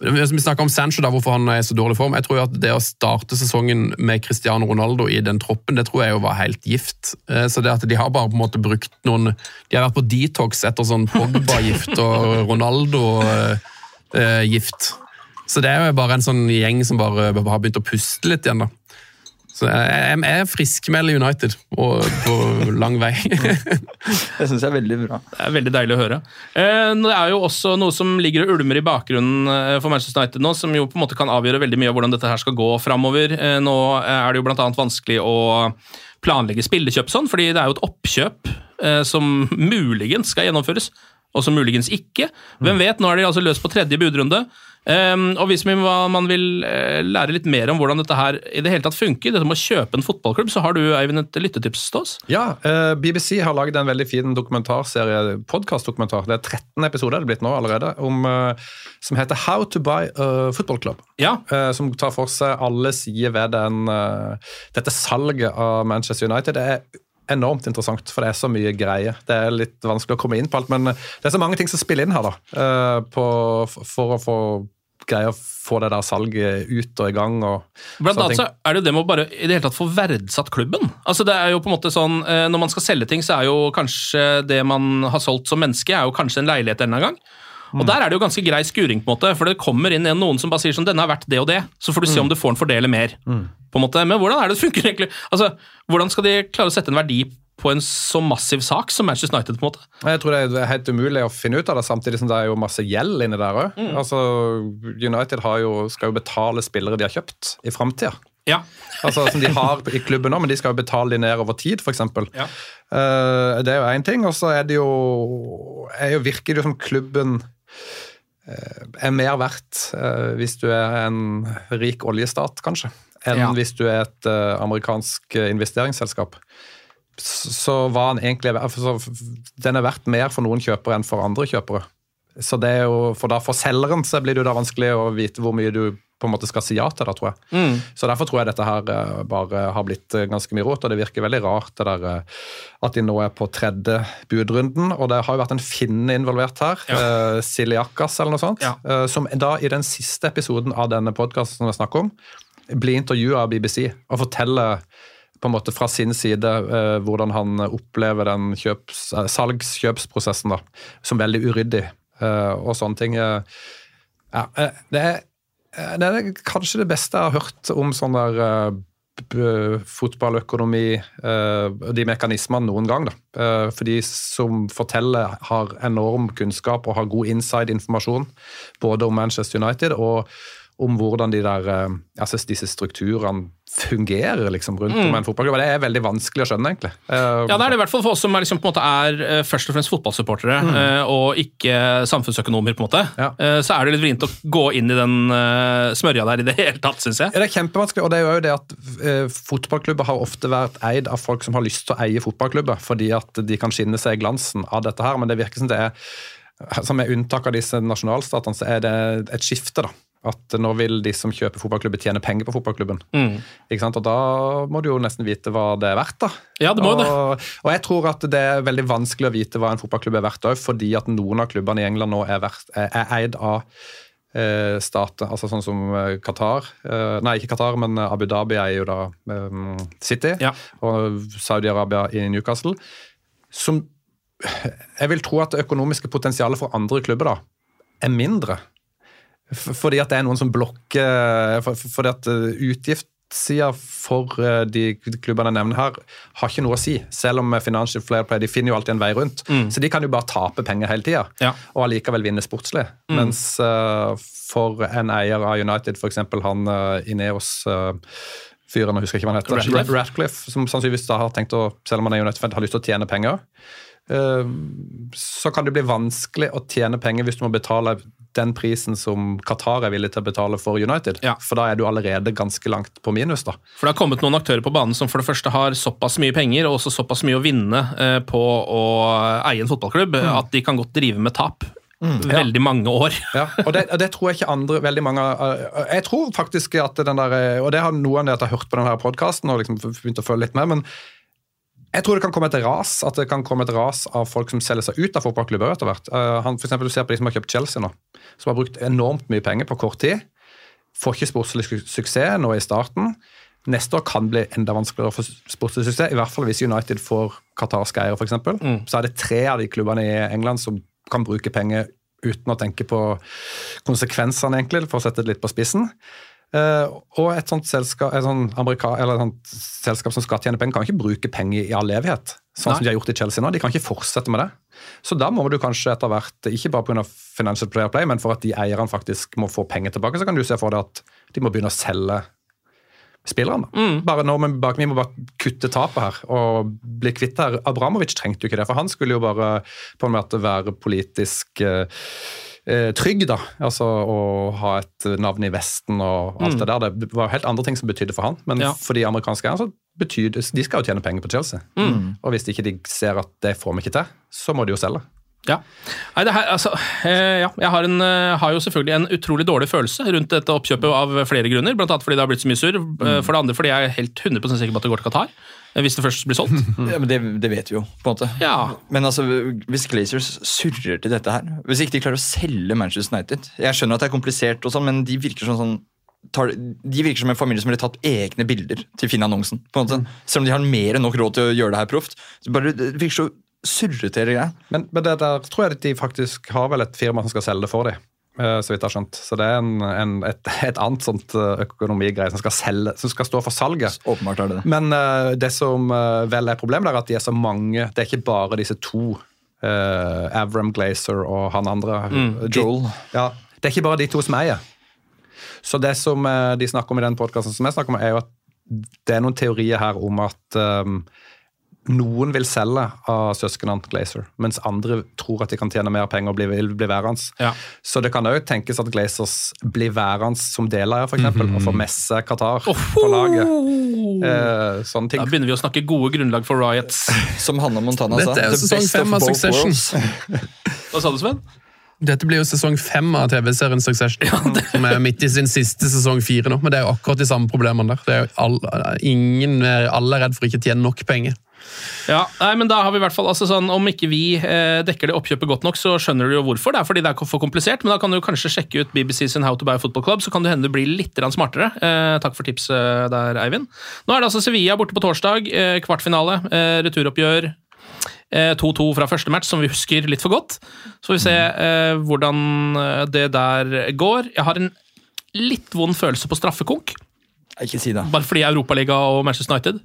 [SPEAKER 4] Vi snakker om Sancho, da, hvorfor han er i så dårlig form. Jeg tror jo at Det å starte sesongen med Cristiano Ronaldo i den troppen, det tror jeg jo var helt gift. Eh, Så det at De har bare på en måte brukt noen De har vært på detox etter sånn Pogba-gift og Ronaldo-gift. Så det er jo bare en sånn gjeng som bare har begynt å puste litt igjen. da. Så jeg, jeg er friskmelder United, og på lang vei. [LAUGHS]
[SPEAKER 6] Det syns jeg er veldig bra.
[SPEAKER 1] Det er veldig deilig å høre. Eh, Det er jo også noe som ligger og ulmer i bakgrunnen eh, for Manchester United nå, som jo på en måte kan avgjøre veldig mye av hvordan dette her skal gå framover. Eh, Nå er det jo annet vanskelig å planlegge spillekjøp sånn, fordi det er jo et oppkjøp eh, som muligens skal gjennomføres, og som muligens ikke. Hvem vet? Nå er de altså løst på tredje budrunde. Um, og hvis man vil eh, lære litt mer om hvordan dette her i det hele tatt funker, dette med å kjøpe en fotballklubb, så har du Eivind, et lyttetips til oss?
[SPEAKER 3] Ja, uh, BBC har laget en veldig fin dokumentarserie, podcast-dokumentar, det er 13 episoder det er blitt nå allerede, om, uh, som heter How to buy a football club.
[SPEAKER 1] Ja.
[SPEAKER 3] Uh, som tar for seg alle sider ved den, eh, dette salget av Manchester United. Det er enormt interessant, for det er så mye greier. Det er litt vanskelig å komme inn på alt, men det er så mange ting som spiller inn her, da. eh, På, for å få greie å få det der salget ut og i gang. og
[SPEAKER 1] Blant annet så er det jo det med å bare i det hele tatt få verdsatt klubben. Altså det er jo på en måte sånn, eh, Når man skal selge ting, så er jo kanskje det man har solgt som menneske, er jo kanskje en leilighet en eller annen gang. Og Der er det jo ganske grei skuring, på en måte, for det kommer inn noen som bare sier sånn, denne er verdt det og det, så får du se om du får den fordele mer. på en måte. Men hvordan er det det funker egentlig? Altså, Hvordan skal de klare å sette en verdi på en så massiv sak som Manchester United? på en måte?
[SPEAKER 3] Jeg tror det er helt umulig å finne ut av det, samtidig som det er jo masse gjeld inni der òg.
[SPEAKER 1] Mm.
[SPEAKER 3] Altså, United har jo, skal jo betale spillere de har kjøpt i framtida.
[SPEAKER 1] Ja.
[SPEAKER 3] Altså, som de har i klubben nå, men de skal jo betale de ned over tid, f.eks.
[SPEAKER 1] Ja.
[SPEAKER 3] Uh, det er jo én ting, og så er det jo, er jo virker det jo som klubben er mer verdt eh, hvis du er en rik oljestat, kanskje, enn
[SPEAKER 1] Ja.
[SPEAKER 3] hvis du er et eh, amerikansk eh, investeringsselskap. Så var den egentlig så Den er verdt mer for noen kjøpere enn for andre kjøpere. Så det er jo, For da for selgeren så blir det jo da vanskelig å vite hvor mye du på en måte skal si ja til, det, tror jeg.
[SPEAKER 1] Mm.
[SPEAKER 3] Så derfor tror jeg dette her eh, bare har blitt eh, ganske mye rot, og det virker veldig rart det der eh, at de nå er på tredje budrunden. Og det har jo vært en finne involvert her,
[SPEAKER 1] Ja.
[SPEAKER 3] Uh, Siliakas eller noe sånt,
[SPEAKER 1] Ja.
[SPEAKER 3] uh, som da i den siste episoden av denne podkasten som jeg snakker om, blir intervjua av BBC og forteller på en måte fra sin side eh, hvordan han opplever den kjøps, eh, salgs-kjøpsprosessen da, som veldig uryddig eh, og sånne ting. Ja, det, er, det er kanskje det beste jeg har hørt om sånn der uh, fotballøkonomi, uh, de mekanismene noen gang. Da. Uh, For de som forteller, har enorm kunnskap og har god inside-informasjon både om Manchester United og om hvordan de der, eh, altså disse strukturene fungerer liksom rundt om en fotballklubb. Det er veldig vanskelig å skjønne, egentlig. Uh,
[SPEAKER 1] Ja, det er det i hvert fall for oss som er, liksom, på en måte er eh, først og fremst fotballsupportere, eh, og ikke samfunnsøkonomer. på en måte.
[SPEAKER 3] Ja.
[SPEAKER 1] Uh, så er det litt vrient å gå inn i den smørja der i det hele tatt, syns jeg.
[SPEAKER 3] Ja, det er kjempevanskelig, og det er jo det at fotballklubber har ofte vært eid av folk som har lyst til å eie fotballklubber, fordi at de kan skinne seg i glansen av dette her, men det virker som det er som med unntak av disse nasjonalstatene, så er det et skifte. da. At nå vil de som kjøper fotballklubben, tjene penger på fotballklubben. Ikke sant? Og da må du jo nesten vite hva det er verdt, da.
[SPEAKER 1] Ja, det må og, det.
[SPEAKER 3] og, jeg tror at det er veldig vanskelig å vite hva en fotballklubb er verdt òg, fordi at noen av klubbene i England nå er, verdt, er, er eid av eh, stater, altså sånn som eh, Qatar. Eh, nei, ikke Qatar, men Abu Dhabi er jo da eh, City,
[SPEAKER 1] Ja.
[SPEAKER 3] og Saudi-Arabia i Newcastle. Som jeg vil tro at det økonomiske potensialet for andre klubber da, er mindre. Fordi at det er noen som blokker for, for- Fordi at eh, utgiftssida for eh, de klubbene jeg nevner her, har ikke noe å si. Selv om Financial Flair Play de finner jo alltid en vei rundt. Så de kan jo bare tape penger hele tida,
[SPEAKER 1] Ja.
[SPEAKER 3] og allikevel vinne sportslig. Mens uh, for en eier av United, f.eks. han uh, Ineos uh, Fyren, jeg husker ikke hva han heter.
[SPEAKER 1] Ratcliffe.
[SPEAKER 3] Ratcliffe, som sannsynligvis da har tenkt å, selv om han er United-fan, har lyst til å tjene penger. Eh, så kan det bli vanskelig å tjene penger hvis du må betale den prisen som Qatar er villig til å betale for United.
[SPEAKER 1] Ja.
[SPEAKER 3] For da er du allerede ganske langt på minus. da.
[SPEAKER 1] For det har kommet noen aktører på banen som for det første har såpass mye penger og også såpass mye å vinne eh, på å eie en fotballklubb
[SPEAKER 3] Mm.
[SPEAKER 1] at de kan godt drive med tap veldig mange år. [LAUGHS]
[SPEAKER 3] Ja, og det, det tror jeg ikke andre veldig mange uh, Jeg tror faktisk at den der uh, Og det har noen av dere hørt på denne podkasten og liksom begynt å følge litt med, men jeg tror det kan komme et ras at det kan komme et ras av folk som selger seg ut av fotballklubber etter hvert. Uh, han, for eksempel, du ser på de som har kjøpt Chelsea nå, som har brukt enormt mye penger på kort tid. Får ikke sportslig su- suksess nå i starten. Neste år kan bli enda vanskeligere for sportslig suksess, i hvert fall hvis United får qatarske eiere, f.eks. eksempel. Så er det tre av de klubbene i England som kan bruke penger uten å tenke på konsekvensene, egentlig, for å sette det litt på spissen. Eh, og et sånt selskap, et sånt et sånt selskap som skal tjene penger, kan ikke bruke penger i all evighet. Sånn som de har gjort i Chelsea nå. De kan ikke fortsette med det. Så da må du kanskje etter hvert, ikke bare pga. Financial Player Play, men for at de eierne faktisk må få penger tilbake, så kan du se for deg at de må begynne å selge spillerne. Bare nå, men bak, Vi må bare kutte tapet her og bli kvitt det her. Abramovic trengte jo ikke det, for han skulle jo bare på en måte være politisk eh, eh, trygg, da. Altså å ha et navn i Vesten og alt det der. Det var helt andre ting som betydde for han, men
[SPEAKER 1] Ja.
[SPEAKER 3] for de amerikanske eierne så betyr det De skal jo tjene penger på Chelsea. Og hvis ikke de ser at det får vi ikke til, så må de jo selge.
[SPEAKER 1] Ja. Nei, det her, altså, eh, ja. Jeg har, en, eh, har jo selvfølgelig en utrolig dårlig følelse rundt dette oppkjøpet av flere grunner. Blant annet fordi det har blitt så mye surr. Mm. For det andre fordi jeg er helt 100% sikker på at det går til Qatar. Eh, Hvis det først blir solgt. [LAUGHS]
[SPEAKER 6] Ja, men det, det vet vi jo, på en måte.
[SPEAKER 1] Ja.
[SPEAKER 6] Men altså, hvis Glazers surrer til dette her Hvis ikke de klarer å selge Manchester United Jeg skjønner at det er komplisert, og sånn, men de virker som sånn tar, de virker som en familie som ville tatt egne bilder til Finn-annonsen. på en måte. Selv om de har mer enn nok råd til å gjøre det her proft. Det virker så surrete.
[SPEAKER 3] Men, men det der tror jeg at de faktisk har vel et firma som skal selge det for dem. Eh, Så vidt jeg har skjønt. Så det er en, en, et, et annet sånt eh, økonomigreie som skal selge, som skal stå for salget.
[SPEAKER 6] Åpenbart er det det.
[SPEAKER 3] Men uh, det som uh, vel er problemet, er at de er så mange. Det er ikke bare disse to. Uh, Avram Glazer og han andre. Mm,
[SPEAKER 6] Joel.
[SPEAKER 3] Ja, det er ikke bare de to som eier. Så det som de snakker om i den podkasten som jeg snakker om, er jo at det er noen teorier her om at um, noen vil selge av søsknene Glazer, mens andre tror at de kan tjene mer penger og bli, vil bli værende.
[SPEAKER 1] Ja.
[SPEAKER 3] Så det kan òg tenkes at Glazers blir værende som deleier, f.eks., eksempel, og får messe Qatar på laget. Eh, sånne ting.
[SPEAKER 1] Da begynner vi å snakke gode grunnlag for riots. [LAUGHS]
[SPEAKER 6] Som Hanne Montana sa.
[SPEAKER 4] Dette er jo sesong fem av Succession. [LAUGHS]
[SPEAKER 1] Hva sa du, Sven?
[SPEAKER 4] Dette blir jo sesong fem av TV-serien Succession. [LAUGHS] Som er midt i sin siste sesong fire nå. Men det er jo akkurat de samme problemene der. Det er jo all, ingen, alle er redd for ikke å tjene nok penger.
[SPEAKER 1] Ja, nei, men da har vi i hvert fall, altså sånn, Om ikke vi eh, dekker det oppkjøpet godt nok, så skjønner du jo hvorfor. Det er fordi det er for komplisert, men da kan du kanskje sjekke ut BBC sin How to Buy Football Club, så kan det hende du blir litt smartere. Eh, takk for tipset der, Eivind. Nå er det altså Sevilla borte på torsdag. Eh, kvartfinale. Eh, returoppgjør. Eh, 2-2 fra første match, som vi husker litt for godt. Så får vi se eh, hvordan eh, det der går. Jeg har en litt vond følelse på straffekonk.
[SPEAKER 6] Ikke si det.
[SPEAKER 1] Bare fordi Europaliga og Manchester United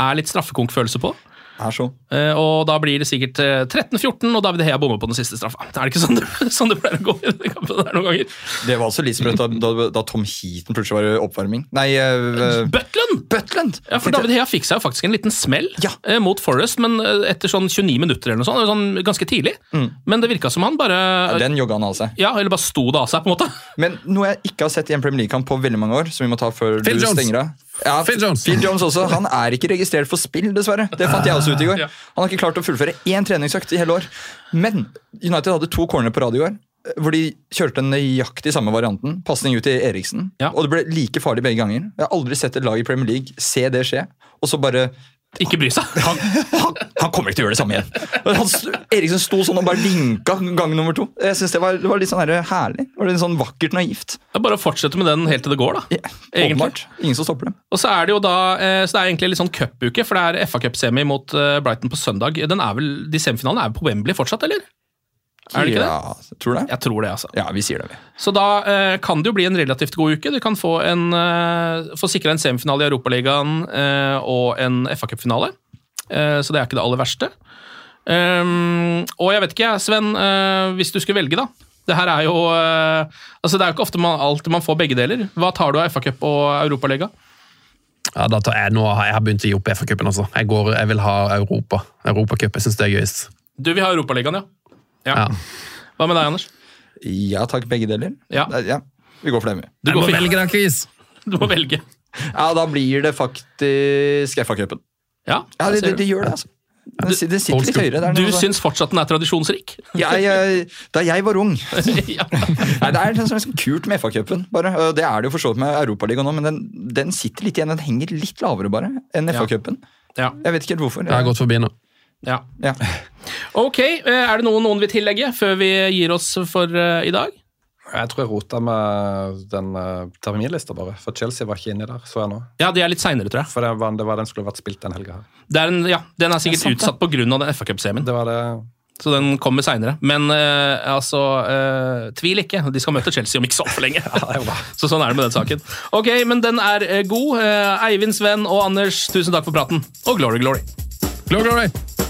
[SPEAKER 1] er litt straffekonk-følelse på.
[SPEAKER 6] Er så.
[SPEAKER 1] Eh, og da blir det sikkert eh, 13-14, og David Hea bommer på den siste straffa. Er det ikke sånn det, [LAUGHS] sånn det pleier å gå i denne kampen der noen ganger?
[SPEAKER 6] Det var også litt sprøtt da, da, da Tom Heaton plutselig var oppvarming. Nei, uh,
[SPEAKER 1] Butland!
[SPEAKER 6] Butland!
[SPEAKER 1] Ja, for David Hea fikk seg jo faktisk en liten smell eh, mot Forest, men eh, etter sånn 29 minutter eller noe sånt, sånn ganske tidlig. Men det virka som han bare
[SPEAKER 6] Ja, den jogga han av seg.
[SPEAKER 1] Ja, eller bare sto det av seg, på en måte.
[SPEAKER 6] Men noe jeg ikke har sett i en Premier League-kamp på veldig mange år, som vi må ta før
[SPEAKER 4] Phil
[SPEAKER 6] du
[SPEAKER 4] Jones.
[SPEAKER 6] stenger av. Ja,
[SPEAKER 4] Phil Jones.
[SPEAKER 6] Phil Jones også. Han er ikke registrert for spill, dessverre. Det fant jeg også ut i går. Han har ikke klart å fullføre én treningsøkt i hele år. Men United hadde to corner på rad i går. Hvor de kjørte nøyaktig samme varianten. Pasning ut til Eriksen.
[SPEAKER 1] Ja.
[SPEAKER 6] Og det ble like farlig begge ganger. Jeg har aldri sett et lag i Premier League se det skje. Og så bare
[SPEAKER 1] Ikke bry seg.
[SPEAKER 6] han, han, han kommer ikke til å gjøre det samme igjen. Han, Eriksen sto sånn og bare vinka gang nummer to. Jeg synes det var, det var litt sånn herlig. Det var litt sånn vakkert naivt.
[SPEAKER 1] Det er bare å fortsette med den helt til det går, da.
[SPEAKER 6] Ja, åpenbart. Ingen som stopper dem.
[SPEAKER 1] Og så er det jo da eh, Så det er egentlig litt sånn cupuke, for det er FA Cup-semi mot eh, Brighton på søndag. Den er vel, De semifinalene er på Wembley fortsatt, eller? Er det ikke det?
[SPEAKER 6] Ja, tror det?
[SPEAKER 1] Jeg tror det, altså.
[SPEAKER 6] Ja, vi sier det, vi.
[SPEAKER 1] Så da eh, kan det jo bli en relativt god uke. Du kan få, en, eh, få sikra en semifinale i Europaligaen eh, og en FA Cup-finale. Eh, så det er ikke det aller verste. Um, og jeg vet ikke, Sven, eh, hvis du skulle velge, da. Det her er jo eh, altså Det er jo ikke ofte man, alltid man får begge deler. Hva tar du av FA Cup og Europaliga?
[SPEAKER 4] Ja, da tar jeg, nå har jeg har begynt å gi opp FA-cupen. Altså. Jeg, går- jeg vil ha Europa. Europacup. Jeg syns det er gøyest.
[SPEAKER 1] Du vil ha Europaligaen, ja. Ja.
[SPEAKER 4] Ja.
[SPEAKER 1] Hva med deg, Anders?
[SPEAKER 6] Ja takk, begge deler.
[SPEAKER 1] Ja.
[SPEAKER 6] ja. Vi går for det, vi.
[SPEAKER 1] Du, går
[SPEAKER 4] må velge da, Chris! [LAUGHS]
[SPEAKER 1] du må velge.
[SPEAKER 6] Ja, da blir det faktisk FA-cupen.
[SPEAKER 1] Ja,
[SPEAKER 6] Ja, det, det, det gjør det, altså. Den, du, den sitter litt høyere. Det er
[SPEAKER 1] Du
[SPEAKER 6] sånn-
[SPEAKER 1] syns fortsatt den er tradisjonsrik? [LAUGHS]
[SPEAKER 6] Ja, jeg, Da jeg var ung [LAUGHS]
[SPEAKER 1] ja.
[SPEAKER 6] Nei, Det er liksom kult med FA-cupen. Det er det jo for så vidt med Europaligaen òg, men den, den sitter litt igjen. Den henger litt lavere bare enn FA-cupen.
[SPEAKER 1] Ja.
[SPEAKER 6] Jeg vet ikke helt hvorfor.
[SPEAKER 4] Jeg har gått forbi nå.
[SPEAKER 1] Ja.
[SPEAKER 6] Ja.
[SPEAKER 1] Ok, eh, er det noe noen vil tillegge før vi gir oss for uh, i dag?
[SPEAKER 3] Jeg tror jeg rota med den uh, terminlista, bare. For Chelsea var ikke inni der, så jeg nå.
[SPEAKER 1] Ja, de er litt seinere, tror jeg.
[SPEAKER 3] For det var, det var den skulle vært spilt den helga her.
[SPEAKER 1] Det er en, ja, Den er sikkert
[SPEAKER 6] er sant,
[SPEAKER 1] utsatt pga. den FA Cup-semien,
[SPEAKER 3] Det var det
[SPEAKER 1] så den kommer seinere. Men uh, altså uh, Tvil ikke, de skal møte Chelsea om ikke så altfor lenge. [LAUGHS] så sånn er det med den saken. Ok, men den er god. Eivind, Sven og Anders, tusen takk for praten. Og glory, glory.
[SPEAKER 4] Glory, glory!